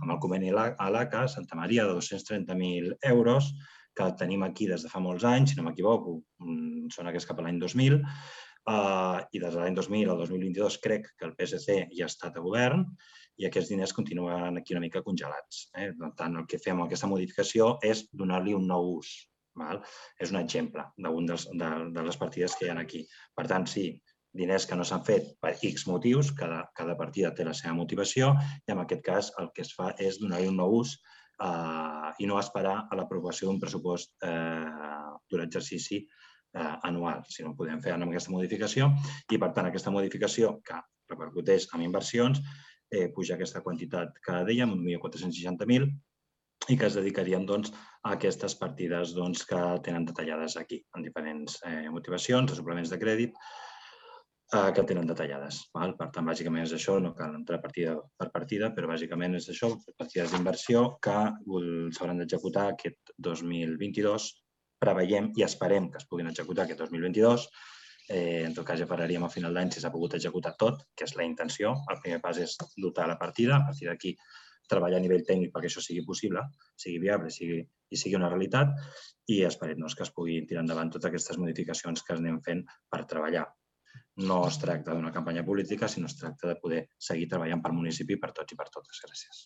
amb el conveni a l'ACA, Santa Maria, de 230.000 euros, que tenim aquí des de fa molts anys, si no m'equivoco, mm, sona que és cap a l'any 2000, uh, i des de l'any 2000 al 2022 crec que el PSC ja ha estat a govern i aquests diners continuen aquí una mica congelats. Eh? Per tant, el que fem amb aquesta modificació és donar-li un nou ús. Val? És un exemple d'un de, de les partides que hi ha aquí. Per tant, sí, diners que no s'han fet per X motius, cada, cada partida té la seva motivació i en aquest cas el que es fa és donar-hi un nou ús eh, i no esperar a l'aprovació d'un pressupost eh, d'un exercici eh, anual, si no podem fer amb aquesta modificació i per tant aquesta modificació que repercuteix en inversions eh, puja aquesta quantitat que dèiem, 1.460.000 i que es dedicarien doncs, a aquestes partides doncs, que tenen detallades aquí, en diferents eh, motivacions, suplements de crèdit, eh, que tenen detallades. Val? Per tant, bàsicament és això, no cal entrar partida per partida, però bàsicament és això, partides d'inversió que s'hauran d'executar aquest 2022, preveiem i esperem que es puguin executar aquest 2022, Eh, en tot cas, ja pararíem a final d'any si s'ha pogut executar tot, que és la intenció. El primer pas és dotar la partida. A partir d'aquí treballar a nivell tècnic perquè això sigui possible, sigui viable sigui, i sigui una realitat i esperem doncs, que es pugui tirar endavant totes aquestes modificacions que anem fent per treballar. No es tracta d'una campanya política, sinó es tracta de poder seguir treballant pel municipi per tots i per totes. Gràcies.